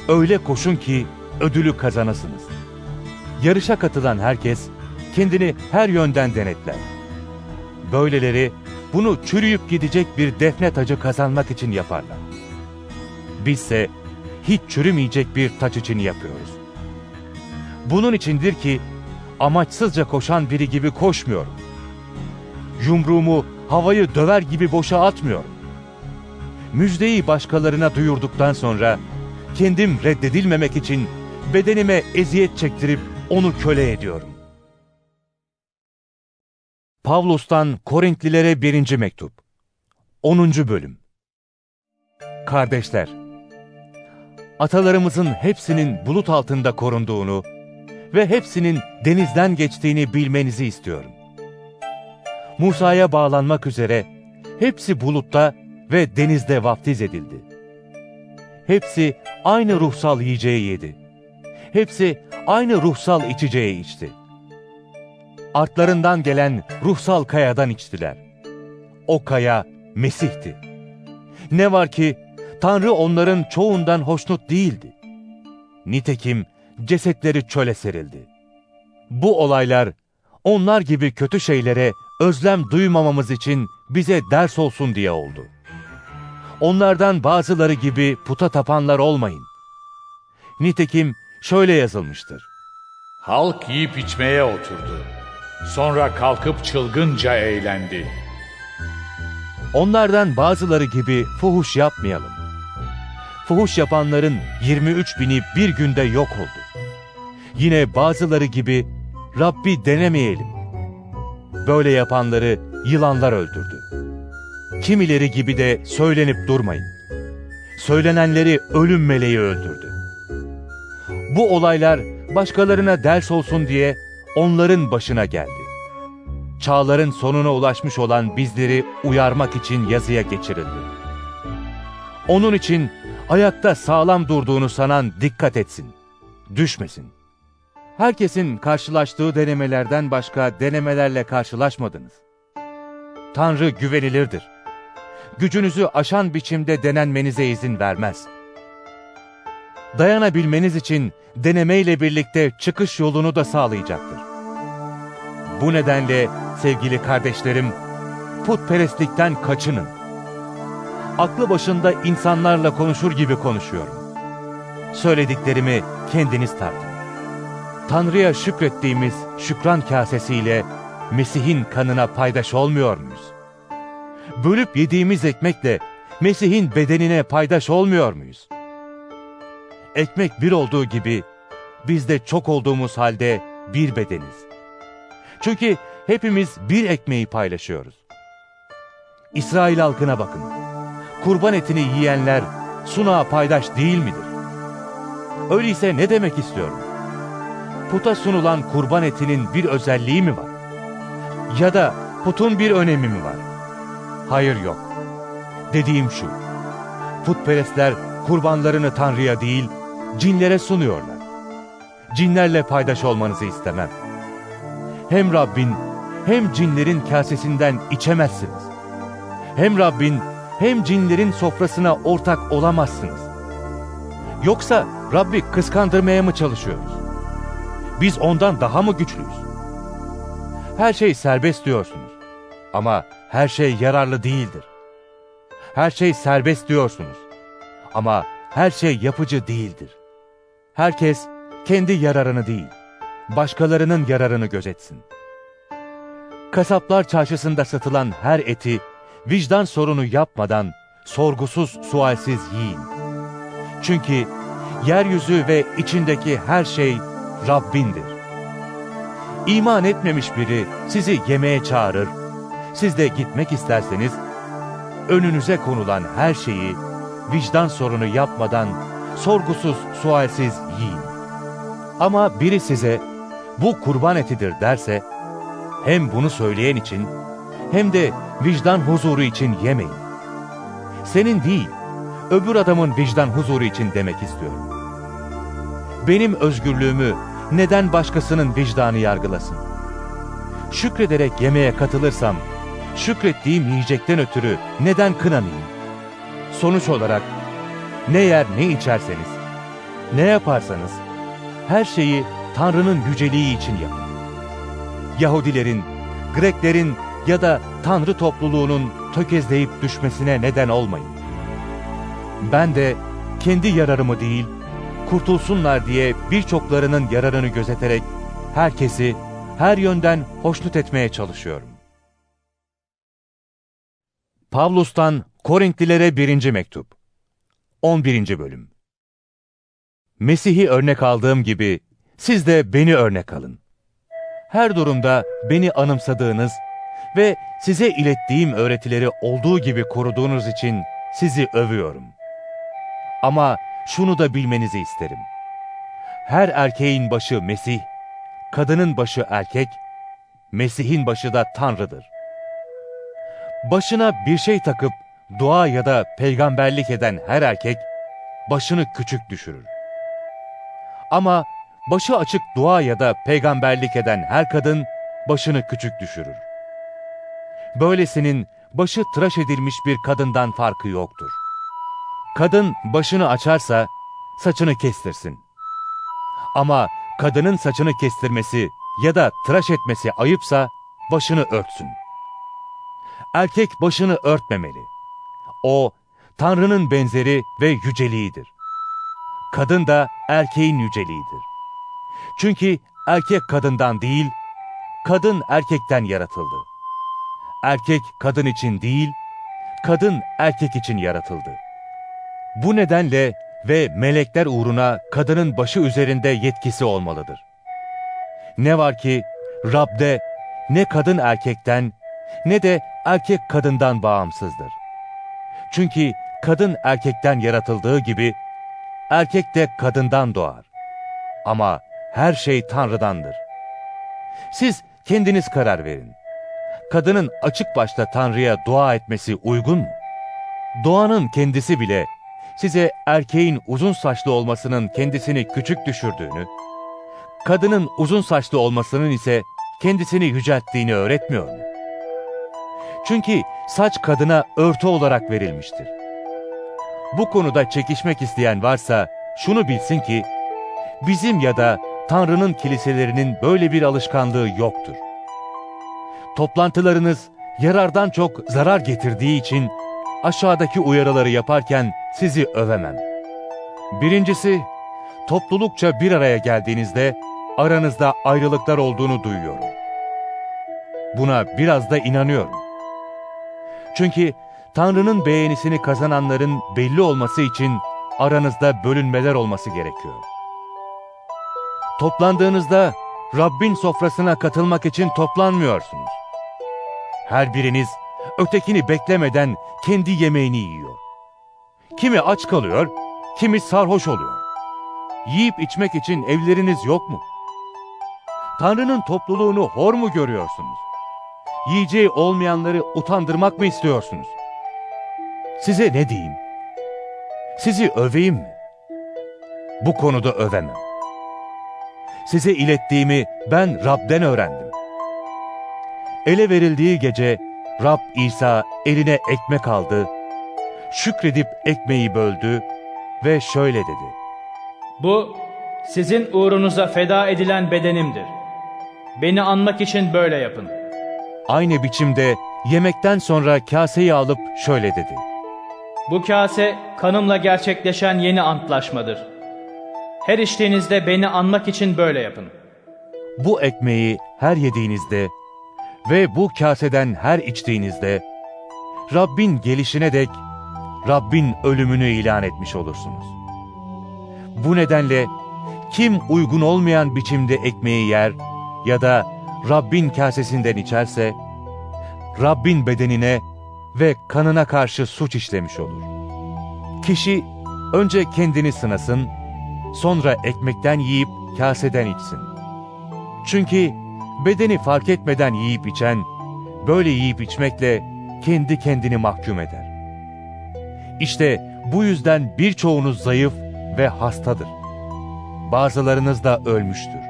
Öyle koşun ki ödülü kazanasınız. Yarışa katılan herkes kendini her yönden denetler. Böyleleri bunu çürüyüp gidecek bir defne tacı kazanmak için yaparlar. Bizse hiç çürümeyecek bir taç için yapıyoruz. Bunun içindir ki amaçsızca koşan biri gibi koşmuyorum. Yumruğumu havayı döver gibi boşa atmıyorum. Müjdeyi başkalarına duyurduktan sonra kendim reddedilmemek için bedenime eziyet çektirip onu köle ediyorum. Pavlus'tan Korintlilere 1. Mektup 10. Bölüm Kardeşler, atalarımızın hepsinin bulut altında korunduğunu ve hepsinin denizden geçtiğini bilmenizi istiyorum. Musa'ya bağlanmak üzere hepsi bulutta ve denizde vaftiz edildi. Hepsi aynı ruhsal yiyeceği yedi. hepsi aynı ruhsal içeceği içti. Artlarından gelen ruhsal kayadan içtiler. O kaya Mesih'ti. Ne var ki Tanrı onların çoğundan hoşnut değildi. Nitekim cesetleri çöle serildi. Bu olaylar onlar gibi kötü şeylere özlem duymamamız için bize ders olsun diye oldu. Onlardan bazıları gibi puta tapanlar olmayın. Nitekim şöyle yazılmıştır. Halk yiyip içmeye oturdu. Sonra kalkıp çılgınca eğlendi. Onlardan bazıları gibi fuhuş yapmayalım. Fuhuş yapanların 23 bini bir günde yok oldu. Yine bazıları gibi Rabbi denemeyelim. Böyle yapanları yılanlar öldürdü. Kimileri gibi de söylenip durmayın. Söylenenleri ölüm meleği öldürdü. Bu olaylar başkalarına ders olsun diye onların başına geldi. Çağların sonuna ulaşmış olan bizleri uyarmak için yazıya geçirildi. Onun için ayakta sağlam durduğunu sanan dikkat etsin, düşmesin. Herkesin karşılaştığı denemelerden başka denemelerle karşılaşmadınız. Tanrı güvenilirdir. Gücünüzü aşan biçimde denenmenize izin vermez. Dayanabilmeniz için denemeyle birlikte çıkış yolunu da sağlayacaktır. Bu nedenle sevgili kardeşlerim, putperestlikten kaçının. Aklı başında insanlarla konuşur gibi konuşuyorum. Söylediklerimi kendiniz tartın. Tanrı'ya şükrettiğimiz şükran kasesiyle Mesih'in kanına paydaş olmuyor muyuz? Bölüp yediğimiz ekmekle Mesih'in bedenine paydaş olmuyor muyuz? Ekmek bir olduğu gibi biz de çok olduğumuz halde bir bedeniz. Çünkü hepimiz bir ekmeği paylaşıyoruz. İsrail halkına bakın. Kurban etini yiyenler sunağa paydaş değil midir? Öyleyse ne demek istiyorum? Puta sunulan kurban etinin bir özelliği mi var? Ya da putun bir önemi mi var? Hayır yok. Dediğim şu. Putperestler kurbanlarını Tanrı'ya değil, cinlere sunuyorlar. Cinlerle paydaş olmanızı istemem. Hem Rabbin hem cinlerin kasesinden içemezsiniz. Hem Rabbin hem cinlerin sofrasına ortak olamazsınız. Yoksa Rabbi kıskandırmaya mı çalışıyoruz? Biz ondan daha mı güçlüyüz? Her şey serbest diyorsunuz. Ama her şey yararlı değildir. Her şey serbest diyorsunuz. Ama her şey yapıcı değildir. Herkes kendi yararını değil, başkalarının yararını gözetsin. Kasaplar çarşısında satılan her eti vicdan sorunu yapmadan sorgusuz sualsiz yiyin. Çünkü yeryüzü ve içindeki her şey Rabbindir. İman etmemiş biri sizi yemeğe çağırır, siz de gitmek isterseniz önünüze konulan her şeyi vicdan sorunu yapmadan sorgusuz sualsiz yiyin. Ama biri size bu kurban etidir derse hem bunu söyleyen için hem de vicdan huzuru için yemeyin. Senin değil, öbür adamın vicdan huzuru için demek istiyorum. Benim özgürlüğümü neden başkasının vicdanı yargılasın? Şükrederek yemeğe katılırsam, şükrettiğim yiyecekten ötürü neden kınanayım? Sonuç olarak ne yer ne içerseniz, ne yaparsanız, her şeyi Tanrı'nın yüceliği için yapın. Yahudilerin, Greklerin ya da Tanrı topluluğunun tökezleyip düşmesine neden olmayın. Ben de kendi yararımı değil, kurtulsunlar diye birçoklarının yararını gözeterek herkesi her yönden hoşnut etmeye çalışıyorum. Pavlus'tan Korintlilere 1. Mektup 11. Bölüm Mesih'i örnek aldığım gibi siz de beni örnek alın. Her durumda beni anımsadığınız ve size ilettiğim öğretileri olduğu gibi koruduğunuz için sizi övüyorum. Ama şunu da bilmenizi isterim. Her erkeğin başı Mesih, kadının başı erkek, Mesih'in başı da Tanrı'dır. Başına bir şey takıp dua ya da peygamberlik eden her erkek, başını küçük düşürür. Ama başı açık dua ya da peygamberlik eden her kadın başını küçük düşürür. Böylesinin başı tıraş edilmiş bir kadından farkı yoktur. Kadın başını açarsa saçını kestirsin. Ama kadının saçını kestirmesi ya da tıraş etmesi ayıpsa başını örtsün. Erkek başını örtmemeli. O, Tanrı'nın benzeri ve yüceliğidir. Kadın da erkeğin yüceliğidir. Çünkü erkek kadından değil, kadın erkekten yaratıldı. Erkek kadın için değil, kadın erkek için yaratıldı. Bu nedenle ve melekler uğruna kadının başı üzerinde yetkisi olmalıdır. Ne var ki Rab'de ne kadın erkekten ne de erkek kadından bağımsızdır. Çünkü kadın erkekten yaratıldığı gibi erkek de kadından doğar. Ama her şey Tanrı'dandır. Siz kendiniz karar verin. Kadının açık başta Tanrı'ya dua etmesi uygun mu? Doğanın kendisi bile size erkeğin uzun saçlı olmasının kendisini küçük düşürdüğünü, kadının uzun saçlı olmasının ise kendisini yücelttiğini öğretmiyor mu? Çünkü saç kadına örtü olarak verilmiştir. Bu konuda çekişmek isteyen varsa şunu bilsin ki, bizim ya da Tanrı'nın kiliselerinin böyle bir alışkanlığı yoktur. Toplantılarınız yarardan çok zarar getirdiği için aşağıdaki uyarıları yaparken sizi övemem. Birincisi, toplulukça bir araya geldiğinizde aranızda ayrılıklar olduğunu duyuyorum. Buna biraz da inanıyorum. Çünkü Tanrı'nın beğenisini kazananların belli olması için aranızda bölünmeler olması gerekiyor. Toplandığınızda Rabbin sofrasına katılmak için toplanmıyorsunuz. Her biriniz ötekini beklemeden kendi yemeğini yiyor. Kimi aç kalıyor, kimi sarhoş oluyor. Yiyip içmek için evleriniz yok mu? Tanrı'nın topluluğunu hor mu görüyorsunuz? Yiyeceği olmayanları utandırmak mı istiyorsunuz? Size ne diyeyim? Sizi öveyim mi? Bu konuda övemem. Size ilettiğimi ben Rab'den öğrendim. Ele verildiği gece Rab İsa eline ekmek aldı, şükredip ekmeği böldü ve şöyle dedi. Bu sizin uğrunuza feda edilen bedenimdir. Beni anmak için böyle yapın. Aynı biçimde yemekten sonra kaseyi alıp şöyle dedi. Bu kase kanımla gerçekleşen yeni antlaşmadır. Her içtiğinizde beni anmak için böyle yapın. Bu ekmeği her yediğinizde ve bu kaseden her içtiğinizde Rabbin gelişine dek Rabbin ölümünü ilan etmiş olursunuz. Bu nedenle kim uygun olmayan biçimde ekmeği yer ya da Rabbin kasesinden içerse, Rabbin bedenine ve kanına karşı suç işlemiş olur. Kişi önce kendini sınasın, sonra ekmekten yiyip kaseden içsin. Çünkü bedeni fark etmeden yiyip içen, böyle yiyip içmekle kendi kendini mahkum eder. İşte bu yüzden birçoğunuz zayıf ve hastadır. Bazılarınız da ölmüştür.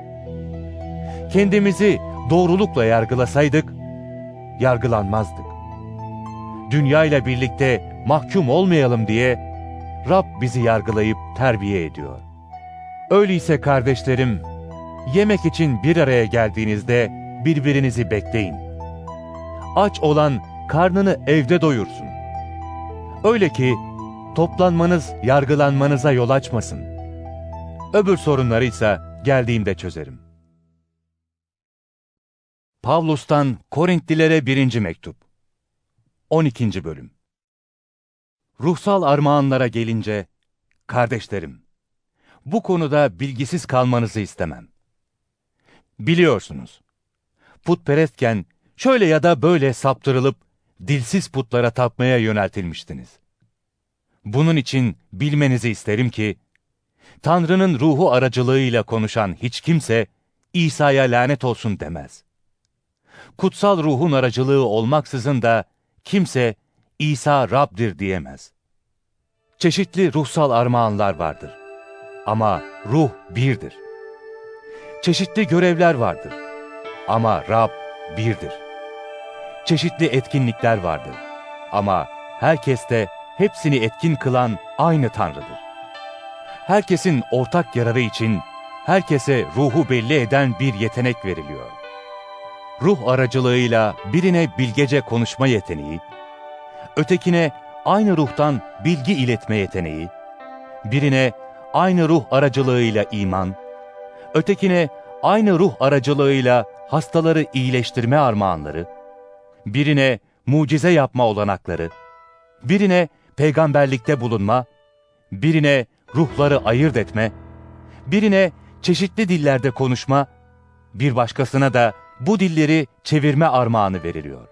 Kendimizi doğrulukla yargılasaydık, yargılanmazdık. Dünya ile birlikte mahkum olmayalım diye Rab bizi yargılayıp terbiye ediyor. Öyleyse kardeşlerim, yemek için bir araya geldiğinizde birbirinizi bekleyin. Aç olan karnını evde doyursun. Öyle ki toplanmanız yargılanmanıza yol açmasın. Öbür sorunları ise geldiğimde çözerim. Pavlus'tan Korintlilere 1. Mektup 12. Bölüm Ruhsal armağanlara gelince, kardeşlerim, bu konuda bilgisiz kalmanızı istemem. Biliyorsunuz, putperestken şöyle ya da böyle saptırılıp dilsiz putlara tapmaya yöneltilmiştiniz. Bunun için bilmenizi isterim ki, Tanrı'nın ruhu aracılığıyla konuşan hiç kimse, İsa'ya lanet olsun demez. Kutsal ruhun aracılığı olmaksızın da kimse İsa Rab'dir diyemez. Çeşitli ruhsal armağanlar vardır. Ama ruh birdir. Çeşitli görevler vardır. Ama Rab birdir. Çeşitli etkinlikler vardır. Ama herkeste hepsini etkin kılan aynı Tanrı'dır. Herkesin ortak yararı için herkese ruhu belli eden bir yetenek veriliyor. Ruh aracılığıyla birine bilgece konuşma yeteneği, ötekine aynı ruhtan bilgi iletme yeteneği, birine aynı ruh aracılığıyla iman, ötekine aynı ruh aracılığıyla hastaları iyileştirme armağanları, birine mucize yapma olanakları, birine peygamberlikte bulunma, birine ruhları ayırt etme, birine çeşitli dillerde konuşma, bir başkasına da bu dilleri çevirme armağanı veriliyor.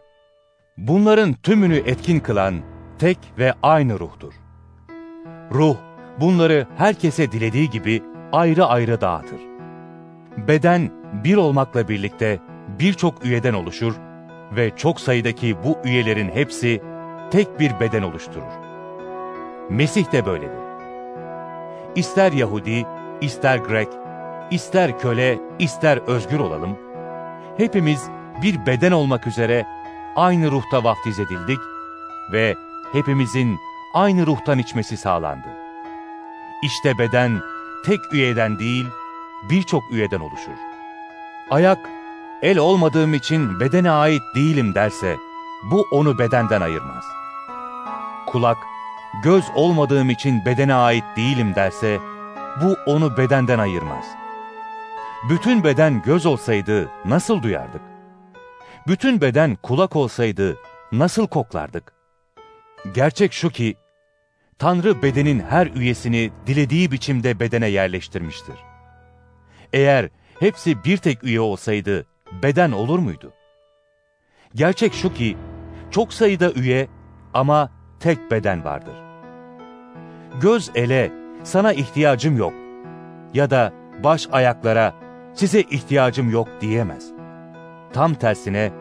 Bunların tümünü etkin kılan tek ve aynı ruhtur. Ruh, bunları herkese dilediği gibi ayrı ayrı dağıtır. Beden bir olmakla birlikte birçok üyeden oluşur ve çok sayıdaki bu üyelerin hepsi tek bir beden oluşturur. Mesih de böyledir. İster Yahudi, ister Grek, ister köle, ister özgür olalım, hepimiz bir beden olmak üzere aynı ruhta vaftiz edildik ve hepimizin aynı ruhtan içmesi sağlandı. İşte beden tek üyeden değil, birçok üyeden oluşur. Ayak, el olmadığım için bedene ait değilim derse, bu onu bedenden ayırmaz. Kulak, göz olmadığım için bedene ait değilim derse, bu onu bedenden ayırmaz. Bütün beden göz olsaydı nasıl duyardık? Bütün beden kulak olsaydı nasıl koklardık? Gerçek şu ki, Tanrı bedenin her üyesini dilediği biçimde bedene yerleştirmiştir. Eğer hepsi bir tek üye olsaydı beden olur muydu? Gerçek şu ki, çok sayıda üye ama tek beden vardır. Göz ele, sana ihtiyacım yok ya da baş ayaklara, size ihtiyacım yok diyemez. Tam tersine,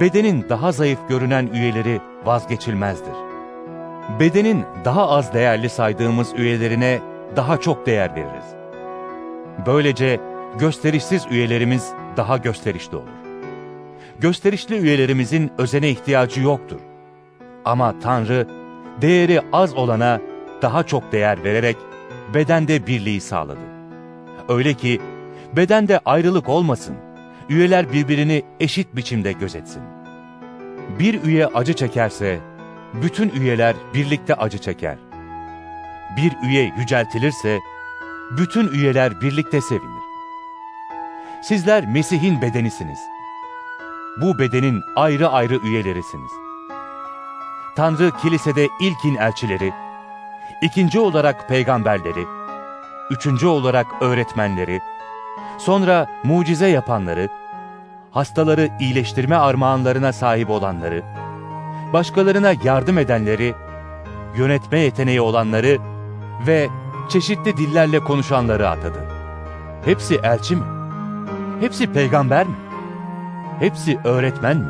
bedenin daha zayıf görünen üyeleri vazgeçilmezdir. Bedenin daha az değerli saydığımız üyelerine daha çok değer veririz. Böylece gösterişsiz üyelerimiz daha gösterişli olur. Gösterişli üyelerimizin özene ihtiyacı yoktur. Ama Tanrı, değeri az olana daha çok değer vererek bedende birliği sağladı. Öyle ki bedende ayrılık olmasın, üyeler birbirini eşit biçimde gözetsin. Bir üye acı çekerse, bütün üyeler birlikte acı çeker. Bir üye yüceltilirse, bütün üyeler birlikte sevinir. Sizler Mesih'in bedenisiniz. Bu bedenin ayrı ayrı üyelerisiniz. Tanrı kilisede ilkin elçileri, ikinci olarak peygamberleri, üçüncü olarak öğretmenleri, sonra mucize yapanları, hastaları iyileştirme armağanlarına sahip olanları, başkalarına yardım edenleri, yönetme yeteneği olanları ve çeşitli dillerle konuşanları atadı. Hepsi elçi mi? Hepsi peygamber mi? Hepsi öğretmen mi?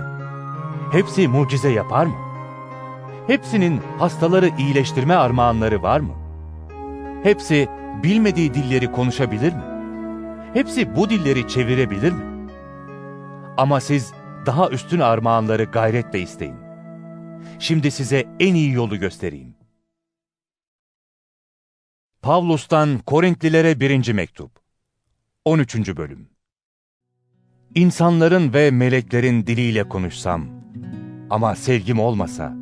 Hepsi mucize yapar mı? Hepsinin hastaları iyileştirme armağanları var mı? Hepsi bilmediği dilleri konuşabilir mi? Hepsi bu dilleri çevirebilir mi? Ama siz daha üstün armağanları gayretle isteyin. Şimdi size en iyi yolu göstereyim. Pavlus'tan Korintlilere 1. Mektup 13. Bölüm İnsanların ve meleklerin diliyle konuşsam ama sevgim olmasa,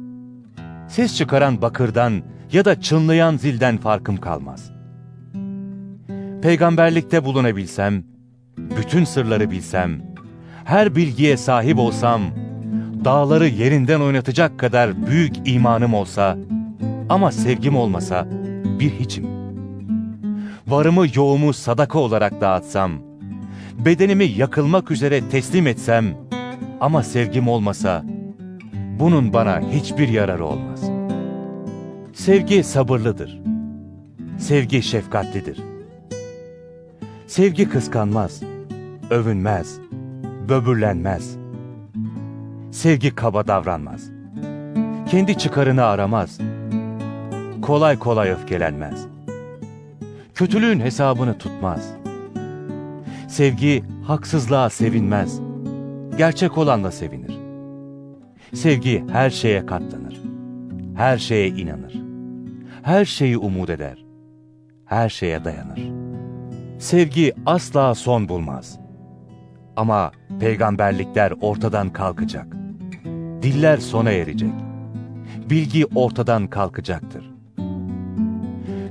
ses çıkaran bakırdan ya da çınlayan zilden farkım kalmaz. Peygamberlikte bulunabilsem, bütün sırları bilsem, her bilgiye sahip olsam, dağları yerinden oynatacak kadar büyük imanım olsa ama sevgim olmasa bir hiçim. Varımı yoğumu sadaka olarak dağıtsam, bedenimi yakılmak üzere teslim etsem ama sevgim olmasa bunun bana hiçbir yararı olmaz. Sevgi sabırlıdır. Sevgi şefkatlidir. Sevgi kıskanmaz, övünmez, böbürlenmez. Sevgi kaba davranmaz. Kendi çıkarını aramaz. Kolay kolay öfkelenmez. Kötülüğün hesabını tutmaz. Sevgi haksızlığa sevinmez. Gerçek olanla sevinir. Sevgi her şeye katlanır. Her şeye inanır. Her şeyi umut eder. Her şeye dayanır. Sevgi asla son bulmaz. Ama peygamberlikler ortadan kalkacak. Diller sona erecek. Bilgi ortadan kalkacaktır.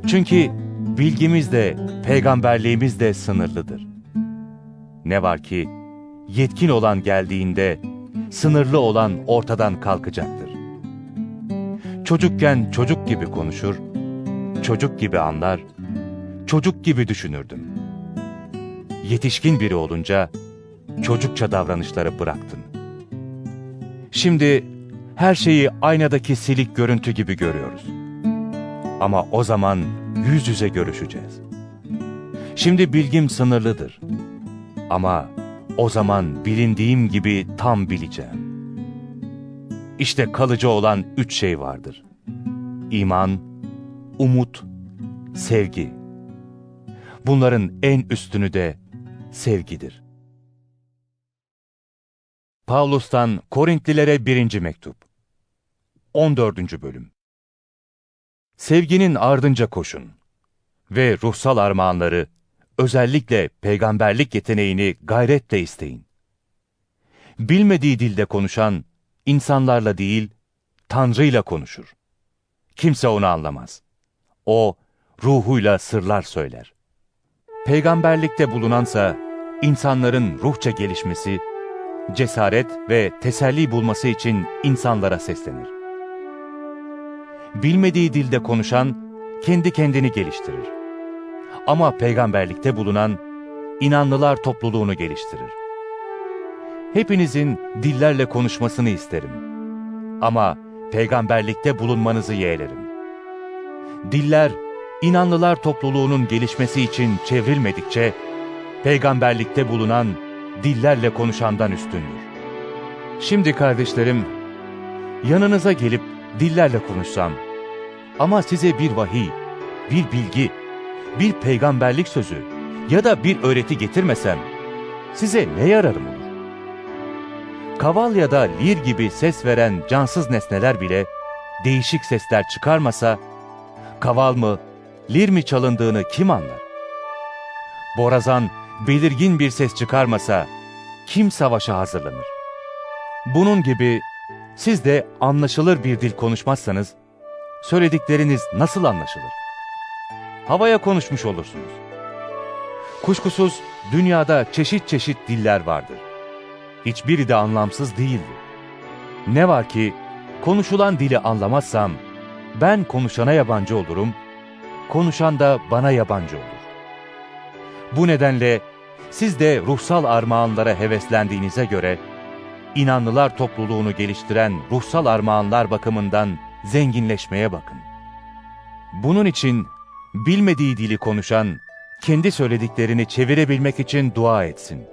Çünkü bilgimiz de peygamberliğimiz de sınırlıdır. Ne var ki yetkin olan geldiğinde sınırlı olan ortadan kalkacaktır. Çocukken çocuk gibi konuşur, çocuk gibi anlar, çocuk gibi düşünürdüm. Yetişkin biri olunca çocukça davranışları bıraktım. Şimdi her şeyi aynadaki silik görüntü gibi görüyoruz. Ama o zaman yüz yüze görüşeceğiz. Şimdi bilgim sınırlıdır. Ama o zaman bilindiğim gibi tam bileceğim. İşte kalıcı olan üç şey vardır. İman, umut, sevgi. Bunların en üstünü de sevgidir. Pavlus'tan Korintlilere birinci mektup. 14. bölüm. Sevginin ardınca koşun ve ruhsal armağanları, özellikle peygamberlik yeteneğini gayretle isteyin. Bilmediği dilde konuşan, insanlarla değil, Tanrı'yla konuşur. Kimse onu anlamaz. O, ruhuyla sırlar söyler. Peygamberlikte bulunansa, insanların ruhça gelişmesi, cesaret ve teselli bulması için insanlara seslenir. Bilmediği dilde konuşan, kendi kendini geliştirir. Ama peygamberlikte bulunan, inanlılar topluluğunu geliştirir. Hepinizin dillerle konuşmasını isterim. Ama peygamberlikte bulunmanızı yeğlerim. Diller, inanlılar topluluğunun gelişmesi için çevrilmedikçe, peygamberlikte bulunan dillerle konuşandan üstündür. Şimdi kardeşlerim, yanınıza gelip dillerle konuşsam ama size bir vahiy, bir bilgi, bir peygamberlik sözü ya da bir öğreti getirmesem size ne yararım olur? Kaval ya da lir gibi ses veren cansız nesneler bile değişik sesler çıkarmasa, kaval mı, lir mi çalındığını kim anlar? Borazan belirgin bir ses çıkarmasa kim savaşa hazırlanır? Bunun gibi siz de anlaşılır bir dil konuşmazsanız söyledikleriniz nasıl anlaşılır? Havaya konuşmuş olursunuz. Kuşkusuz dünyada çeşit çeşit diller vardır. Hiçbiri de anlamsız değildir. Ne var ki konuşulan dili anlamazsam ben konuşana yabancı olurum, konuşan da bana yabancı olur. Bu nedenle siz de ruhsal armağanlara heveslendiğinize göre, inanlılar topluluğunu geliştiren ruhsal armağanlar bakımından zenginleşmeye bakın. Bunun için bilmediği dili konuşan, kendi söylediklerini çevirebilmek için dua etsin.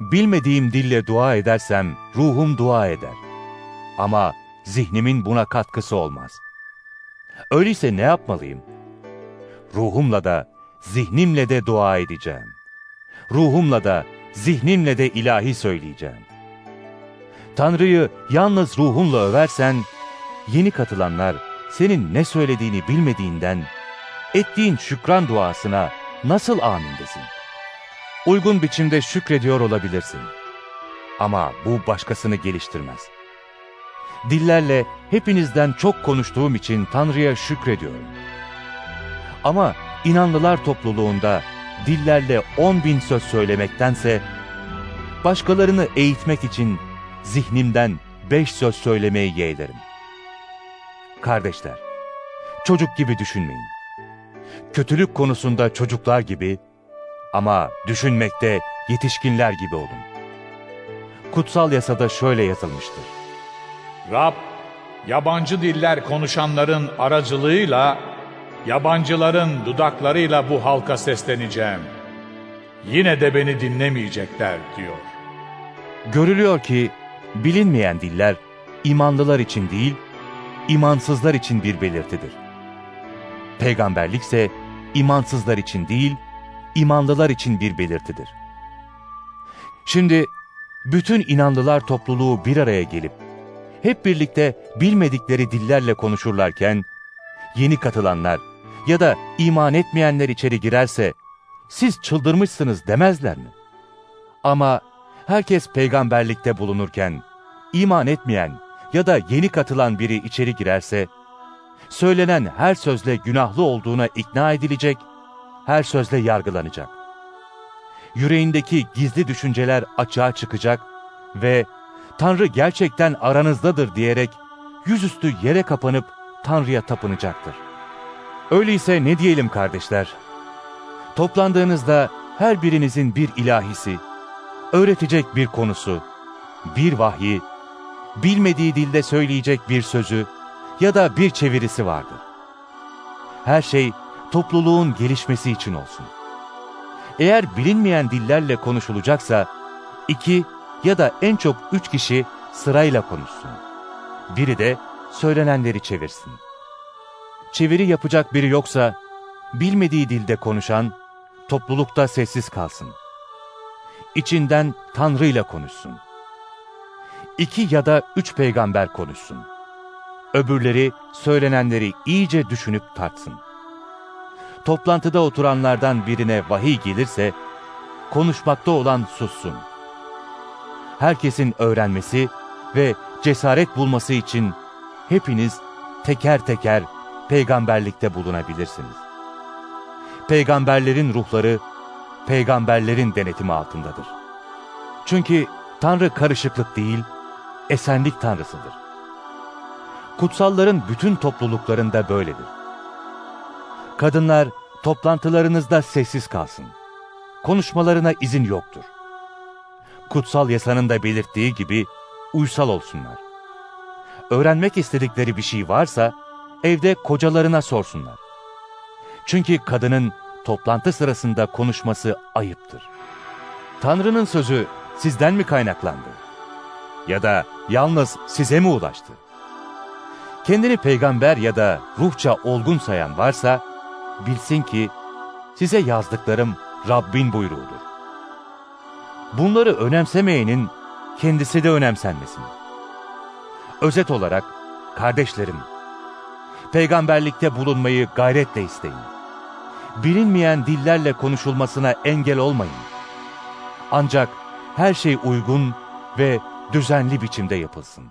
Bilmediğim dille dua edersem ruhum dua eder. Ama zihnimin buna katkısı olmaz. Öyleyse ne yapmalıyım? Ruhumla da zihnimle de dua edeceğim. Ruhumla da, zihnimle de ilahi söyleyeceğim. Tanrı'yı yalnız ruhunla översen, yeni katılanlar senin ne söylediğini bilmediğinden, ettiğin şükran duasına nasıl amin desin? Uygun biçimde şükrediyor olabilirsin. Ama bu başkasını geliştirmez. Dillerle hepinizden çok konuştuğum için Tanrı'ya şükrediyorum. Ama inanlılar topluluğunda dillerle on bin söz söylemektense, başkalarını eğitmek için zihnimden beş söz söylemeyi yeğlerim. Kardeşler, çocuk gibi düşünmeyin. Kötülük konusunda çocuklar gibi ama düşünmekte yetişkinler gibi olun. Kutsal yasada şöyle yazılmıştır. Rab, yabancı diller konuşanların aracılığıyla, yabancıların dudaklarıyla bu halka sesleneceğim. Yine de beni dinlemeyecekler diyor. Görülüyor ki bilinmeyen diller imanlılar için değil, imansızlar için bir belirtidir. Peygamberlikse imansızlar için değil, imanlılar için bir belirtidir. Şimdi bütün inanlılar topluluğu bir araya gelip hep birlikte bilmedikleri dillerle konuşurlarken yeni katılanlar ya da iman etmeyenler içeri girerse siz çıldırmışsınız demezler mi? Ama herkes peygamberlikte bulunurken iman etmeyen ya da yeni katılan biri içeri girerse söylenen her sözle günahlı olduğuna ikna edilecek, her sözle yargılanacak. Yüreğindeki gizli düşünceler açığa çıkacak ve Tanrı gerçekten aranızdadır diyerek yüzüstü yere kapanıp Tanrı'ya tapınacaktır. Öyleyse ne diyelim kardeşler? Toplandığınızda her birinizin bir ilahisi, öğretecek bir konusu, bir vahyi, bilmediği dilde söyleyecek bir sözü ya da bir çevirisi vardır. Her şey topluluğun gelişmesi için olsun. Eğer bilinmeyen dillerle konuşulacaksa, iki ya da en çok üç kişi sırayla konuşsun. Biri de söylenenleri çevirsin. Çeviri yapacak biri yoksa, bilmediği dilde konuşan, toplulukta sessiz kalsın. İçinden Tanrı ile konuşsun. İki ya da üç peygamber konuşsun. Öbürleri söylenenleri iyice düşünüp tartsın. Toplantıda oturanlardan birine vahiy gelirse, konuşmakta olan sussun. Herkesin öğrenmesi ve cesaret bulması için hepiniz teker teker peygamberlikte bulunabilirsiniz. Peygamberlerin ruhları, peygamberlerin denetimi altındadır. Çünkü Tanrı karışıklık değil, esenlik Tanrısıdır. Kutsalların bütün topluluklarında böyledir. Kadınlar toplantılarınızda sessiz kalsın. Konuşmalarına izin yoktur. Kutsal yasanın da belirttiği gibi uysal olsunlar. Öğrenmek istedikleri bir şey varsa evde kocalarına sorsunlar. Çünkü kadının toplantı sırasında konuşması ayıptır. Tanrı'nın sözü sizden mi kaynaklandı? Ya da yalnız size mi ulaştı? Kendini peygamber ya da ruhça olgun sayan varsa, bilsin ki size yazdıklarım Rabbin buyruğudur. Bunları önemsemeyenin kendisi de önemsenmesin. Özet olarak, kardeşlerim, peygamberlikte bulunmayı gayretle isteyin. Bilinmeyen dillerle konuşulmasına engel olmayın. Ancak her şey uygun ve düzenli biçimde yapılsın.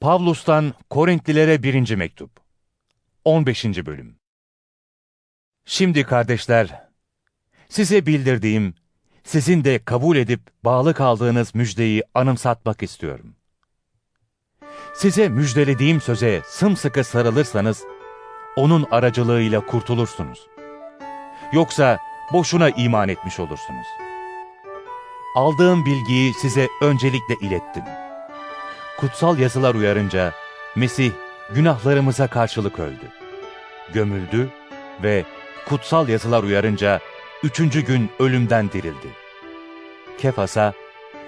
Pavlus'tan Korintlilere 1. Mektup 15. Bölüm Şimdi kardeşler, size bildirdiğim, sizin de kabul edip bağlı kaldığınız müjdeyi anımsatmak istiyorum. Size müjdelediğim söze sımsıkı sarılırsanız, onun aracılığıyla kurtulursunuz. Yoksa boşuna iman etmiş olursunuz. Aldığım bilgiyi size öncelikle ilettim. Kutsal yazılar uyarınca Mesih günahlarımıza karşılık öldü. Gömüldü ve kutsal yazılar uyarınca üçüncü gün ölümden dirildi. Kefas'a,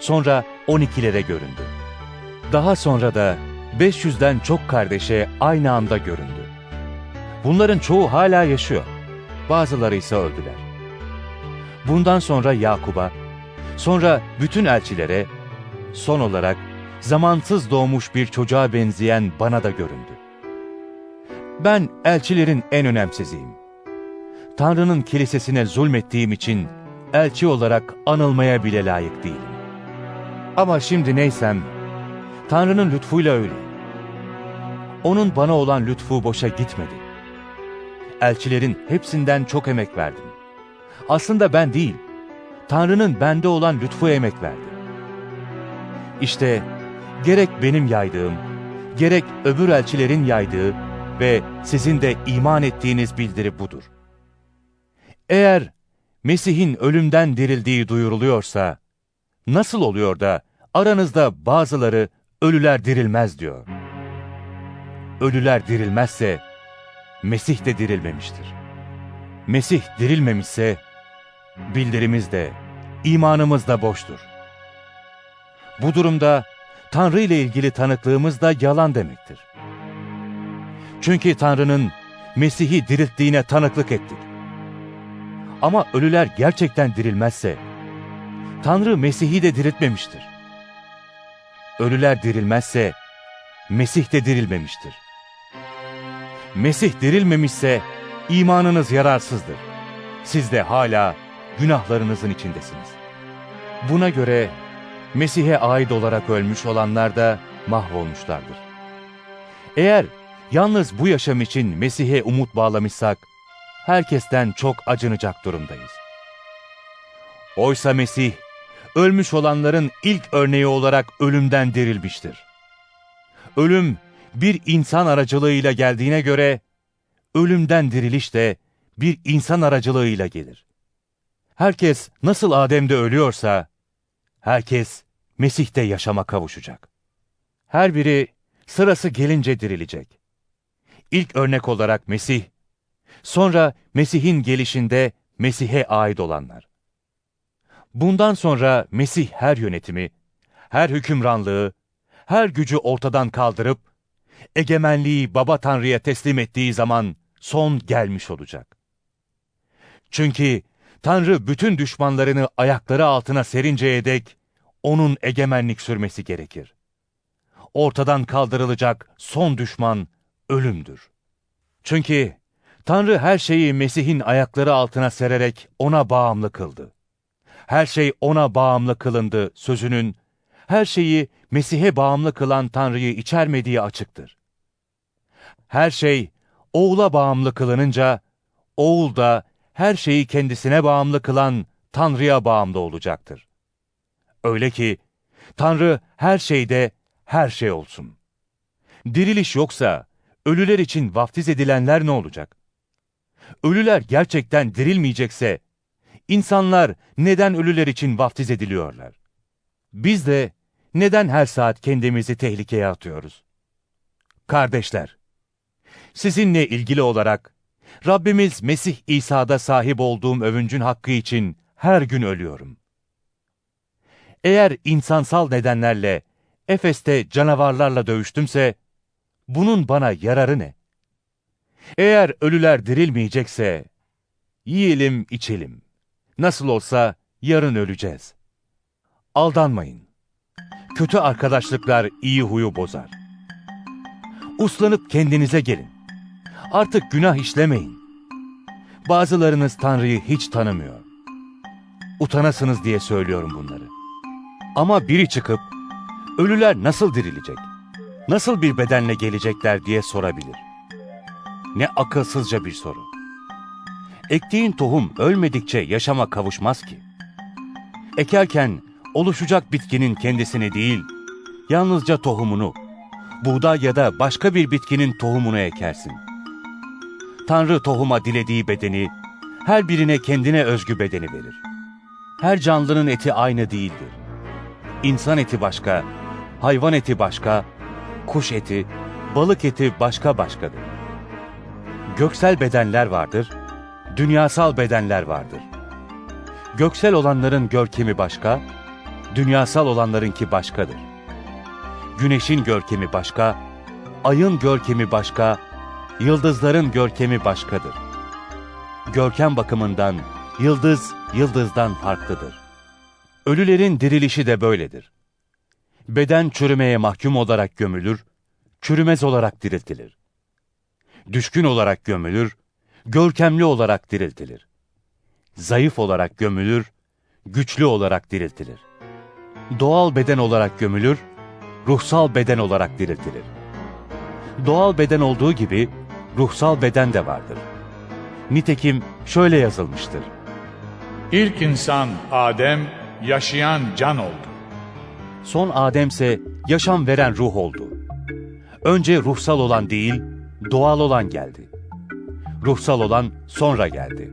sonra on ikilere göründü. Daha sonra da 500'den çok kardeşe aynı anda göründü. Bunların çoğu hala yaşıyor. Bazıları ise öldüler. Bundan sonra Yakub'a, sonra bütün elçilere, son olarak zamansız doğmuş bir çocuğa benzeyen bana da göründü. Ben elçilerin en önemsiziyim. Tanrı'nın kilisesine zulmettiğim için elçi olarak anılmaya bile layık değilim. Ama şimdi neysem, Tanrı'nın lütfuyla öyle. Onun bana olan lütfu boşa gitmedi. Elçilerin hepsinden çok emek verdim. Aslında ben değil, Tanrı'nın bende olan lütfu emek verdi. İşte gerek benim yaydığım, gerek öbür elçilerin yaydığı ve sizin de iman ettiğiniz bildiri budur. Eğer Mesih'in ölümden dirildiği duyuruluyorsa, nasıl oluyor da aranızda bazıları ölüler dirilmez diyor. Ölüler dirilmezse, Mesih de dirilmemiştir. Mesih dirilmemişse, bildirimiz de, imanımız da boştur. Bu durumda Tanrı ile ilgili tanıklığımız da yalan demektir. Çünkü Tanrı'nın Mesih'i dirilttiğine tanıklık ettik. Ama ölüler gerçekten dirilmezse, Tanrı Mesih'i de diriltmemiştir. Ölüler dirilmezse, Mesih de dirilmemiştir. Mesih dirilmemişse, imanınız yararsızdır. Siz de hala günahlarınızın içindesiniz. Buna göre Mesih'e ait olarak ölmüş olanlar da mahvolmuşlardır. Eğer yalnız bu yaşam için Mesih'e umut bağlamışsak, herkesten çok acınacak durumdayız. Oysa Mesih, ölmüş olanların ilk örneği olarak ölümden dirilmiştir. Ölüm, bir insan aracılığıyla geldiğine göre, ölümden diriliş de bir insan aracılığıyla gelir. Herkes nasıl Adem'de ölüyorsa, herkes Mesih'te yaşama kavuşacak. Her biri sırası gelince dirilecek. İlk örnek olarak Mesih, sonra Mesih'in gelişinde Mesih'e ait olanlar. Bundan sonra Mesih her yönetimi, her hükümranlığı, her gücü ortadan kaldırıp, egemenliği Baba Tanrı'ya teslim ettiği zaman son gelmiş olacak. Çünkü Tanrı bütün düşmanlarını ayakları altına serinceye dek onun egemenlik sürmesi gerekir. Ortadan kaldırılacak son düşman ölümdür. Çünkü Tanrı her şeyi Mesih'in ayakları altına sererek ona bağımlı kıldı. Her şey ona bağımlı kılındı sözünün, her şeyi Mesih'e bağımlı kılan Tanrı'yı içermediği açıktır. Her şey oğula bağımlı kılınınca, oğul da her şeyi kendisine bağımlı kılan Tanrı'ya bağımlı olacaktır. Öyle ki Tanrı her şeyde her şey olsun. Diriliş yoksa ölüler için vaftiz edilenler ne olacak? Ölüler gerçekten dirilmeyecekse insanlar neden ölüler için vaftiz ediliyorlar? Biz de neden her saat kendimizi tehlikeye atıyoruz? Kardeşler, sizinle ilgili olarak Rabbimiz Mesih İsa'da sahip olduğum övüncün hakkı için her gün ölüyorum. Eğer insansal nedenlerle Efes'te canavarlarla dövüştümse, bunun bana yararı ne? Eğer ölüler dirilmeyecekse, yiyelim içelim. Nasıl olsa yarın öleceğiz. Aldanmayın. Kötü arkadaşlıklar iyi huyu bozar. Uslanıp kendinize gelin. Artık günah işlemeyin. Bazılarınız Tanrı'yı hiç tanımıyor. Utanasınız diye söylüyorum bunları. Ama biri çıkıp, ölüler nasıl dirilecek? Nasıl bir bedenle gelecekler diye sorabilir. Ne akılsızca bir soru. Ektiğin tohum ölmedikçe yaşama kavuşmaz ki. Ekerken oluşacak bitkinin kendisini değil, yalnızca tohumunu, buğday ya da başka bir bitkinin tohumunu ekersin. Tanrı tohuma dilediği bedeni, her birine kendine özgü bedeni verir. Her canlının eti aynı değildir. İnsan eti başka, hayvan eti başka, kuş eti, balık eti başka başkadır. Göksel bedenler vardır, dünyasal bedenler vardır. Göksel olanların görkemi başka, dünyasal olanlarınki başkadır. Güneşin görkemi başka, ayın görkemi başka, yıldızların görkemi başkadır. Görkem bakımından yıldız yıldızdan farklıdır. Ölülerin dirilişi de böyledir. Beden çürümeye mahkum olarak gömülür, çürümez olarak diriltilir. Düşkün olarak gömülür, görkemli olarak diriltilir. Zayıf olarak gömülür, güçlü olarak diriltilir. Doğal beden olarak gömülür, ruhsal beden olarak diriltilir. Doğal beden olduğu gibi ruhsal beden de vardır. Nitekim şöyle yazılmıştır. İlk insan Adem yaşayan can oldu. Son Ademse yaşam veren ruh oldu. Önce ruhsal olan değil, doğal olan geldi. Ruhsal olan sonra geldi.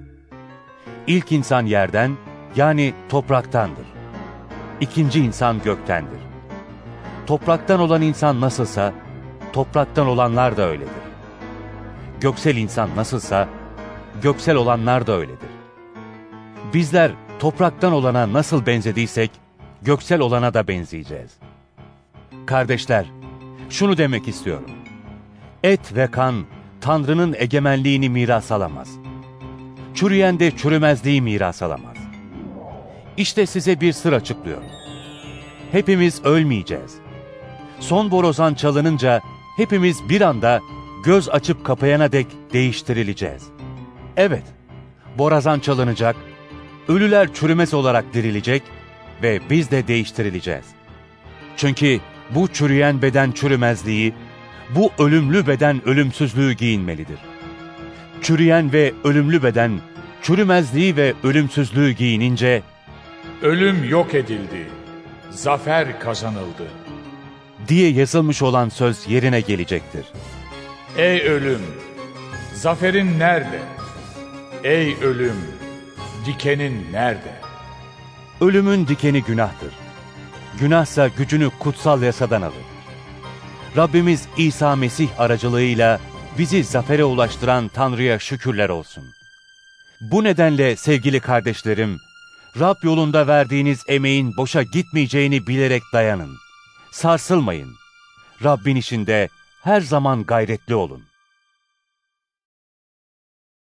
İlk insan yerden, yani topraktandır. İkinci insan göktendir. Topraktan olan insan nasılsa, topraktan olanlar da öyledir. Göksel insan nasılsa, göksel olanlar da öyledir. Bizler topraktan olana nasıl benzediysek, göksel olana da benzeyeceğiz. Kardeşler, şunu demek istiyorum. Et ve kan, Tanrı'nın egemenliğini miras alamaz. çürüyen de çürümezliği miras alamaz. İşte size bir sır açıklıyorum. Hepimiz ölmeyeceğiz. Son borazan çalınınca hepimiz bir anda göz açıp kapayana dek değiştirileceğiz. Evet, borazan çalınacak, ölüler çürümez olarak dirilecek ve biz de değiştirileceğiz. Çünkü bu çürüyen beden çürümezliği, bu ölümlü beden ölümsüzlüğü giyinmelidir. Çürüyen ve ölümlü beden, çürümezliği ve ölümsüzlüğü giyinince, Ölüm yok edildi. Zafer kazanıldı. diye yazılmış olan söz yerine gelecektir. Ey ölüm, zaferin nerede? Ey ölüm, dikenin nerede? Ölümün dikeni günahtır. Günahsa gücünü kutsal yasadan alır. Rabbimiz İsa Mesih aracılığıyla bizi zafere ulaştıran Tanrı'ya şükürler olsun. Bu nedenle sevgili kardeşlerim, Rab yolunda verdiğiniz emeğin boşa gitmeyeceğini bilerek dayanın. Sarsılmayın. Rabbin işinde her zaman gayretli olun.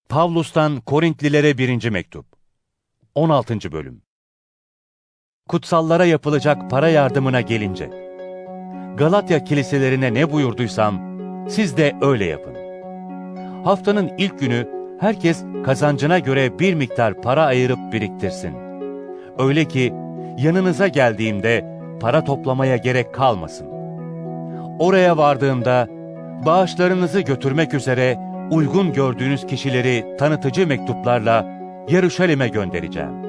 Pavlus'tan Korintlilere 1. Mektup 16. Bölüm Kutsallara yapılacak para yardımına gelince, Galatya kiliselerine ne buyurduysam, siz de öyle yapın. Haftanın ilk günü herkes kazancına göre bir miktar para ayırıp biriktirsin. Öyle ki yanınıza geldiğimde para toplamaya gerek kalmasın. Oraya vardığımda bağışlarınızı götürmek üzere uygun gördüğünüz kişileri tanıtıcı mektuplarla Yarışalim'e göndereceğim.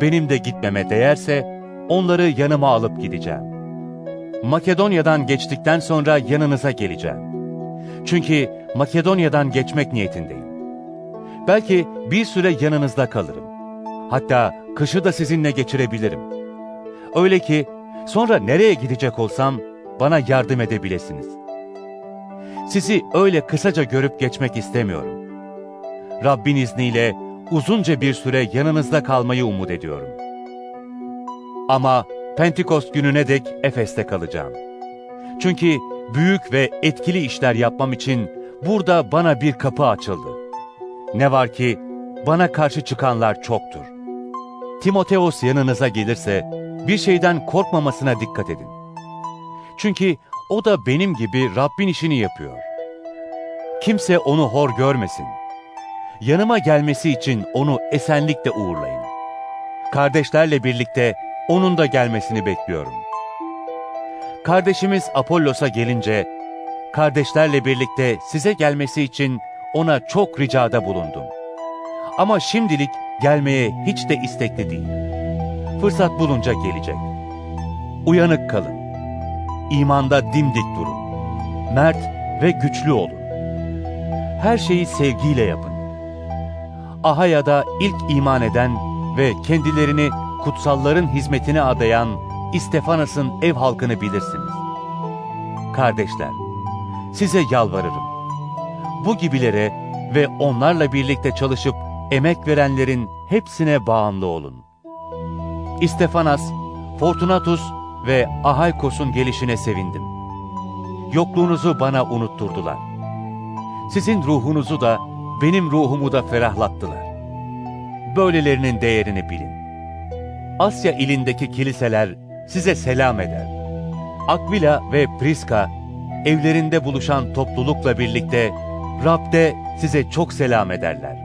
Benim de gitmeme değerse onları yanıma alıp gideceğim. Makedonya'dan geçtikten sonra yanınıza geleceğim. Çünkü Makedonya'dan geçmek niyetindeyim. Belki bir süre yanınızda kalırım. Hatta kışı da sizinle geçirebilirim. Öyle ki sonra nereye gidecek olsam bana yardım edebilesiniz. Sizi öyle kısaca görüp geçmek istemiyorum. Rabbin izniyle uzunca bir süre yanınızda kalmayı umut ediyorum. Ama Pentekost gününe dek Efes'te kalacağım. Çünkü büyük ve etkili işler yapmam için burada bana bir kapı açıldı. Ne var ki bana karşı çıkanlar çoktur. Timoteos yanınıza gelirse bir şeyden korkmamasına dikkat edin. Çünkü o da benim gibi Rabbin işini yapıyor. Kimse onu hor görmesin. Yanıma gelmesi için onu esenlikle uğurlayın. Kardeşlerle birlikte onun da gelmesini bekliyorum. Kardeşimiz Apollos'a gelince, kardeşlerle birlikte size gelmesi için ona çok ricada bulundum. Ama şimdilik gelmeye hiç de istekli değil. Fırsat bulunca gelecek. Uyanık kalın. İmanda dimdik durun. Mert ve güçlü olun. Her şeyi sevgiyle yapın. Ahaya'da ilk iman eden ve kendilerini kutsalların hizmetine adayan İstefanas'ın ev halkını bilirsiniz. Kardeşler, size yalvarırım. Bu gibilere ve onlarla birlikte çalışıp emek verenlerin hepsine bağımlı olun. İstefanas, Fortunatus ve Ahaykos'un gelişine sevindim. Yokluğunuzu bana unutturdular. Sizin ruhunuzu da benim ruhumu da ferahlattılar. Böylelerinin değerini bilin. Asya ilindeki kiliseler size selam eder. Akvila ve Priska evlerinde buluşan toplulukla birlikte Rab'de size çok selam ederler.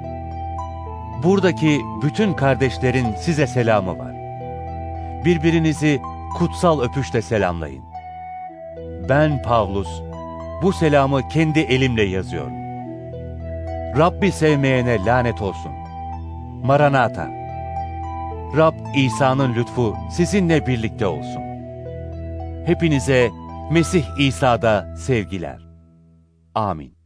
Buradaki bütün kardeşlerin size selamı var. Birbirinizi kutsal öpüşle selamlayın. Ben Pavlus, bu selamı kendi elimle yazıyorum. Rabbi sevmeyene lanet olsun. Maranata. Rab İsa'nın lütfu sizinle birlikte olsun. Hepinize Mesih İsa'da sevgiler. Amin.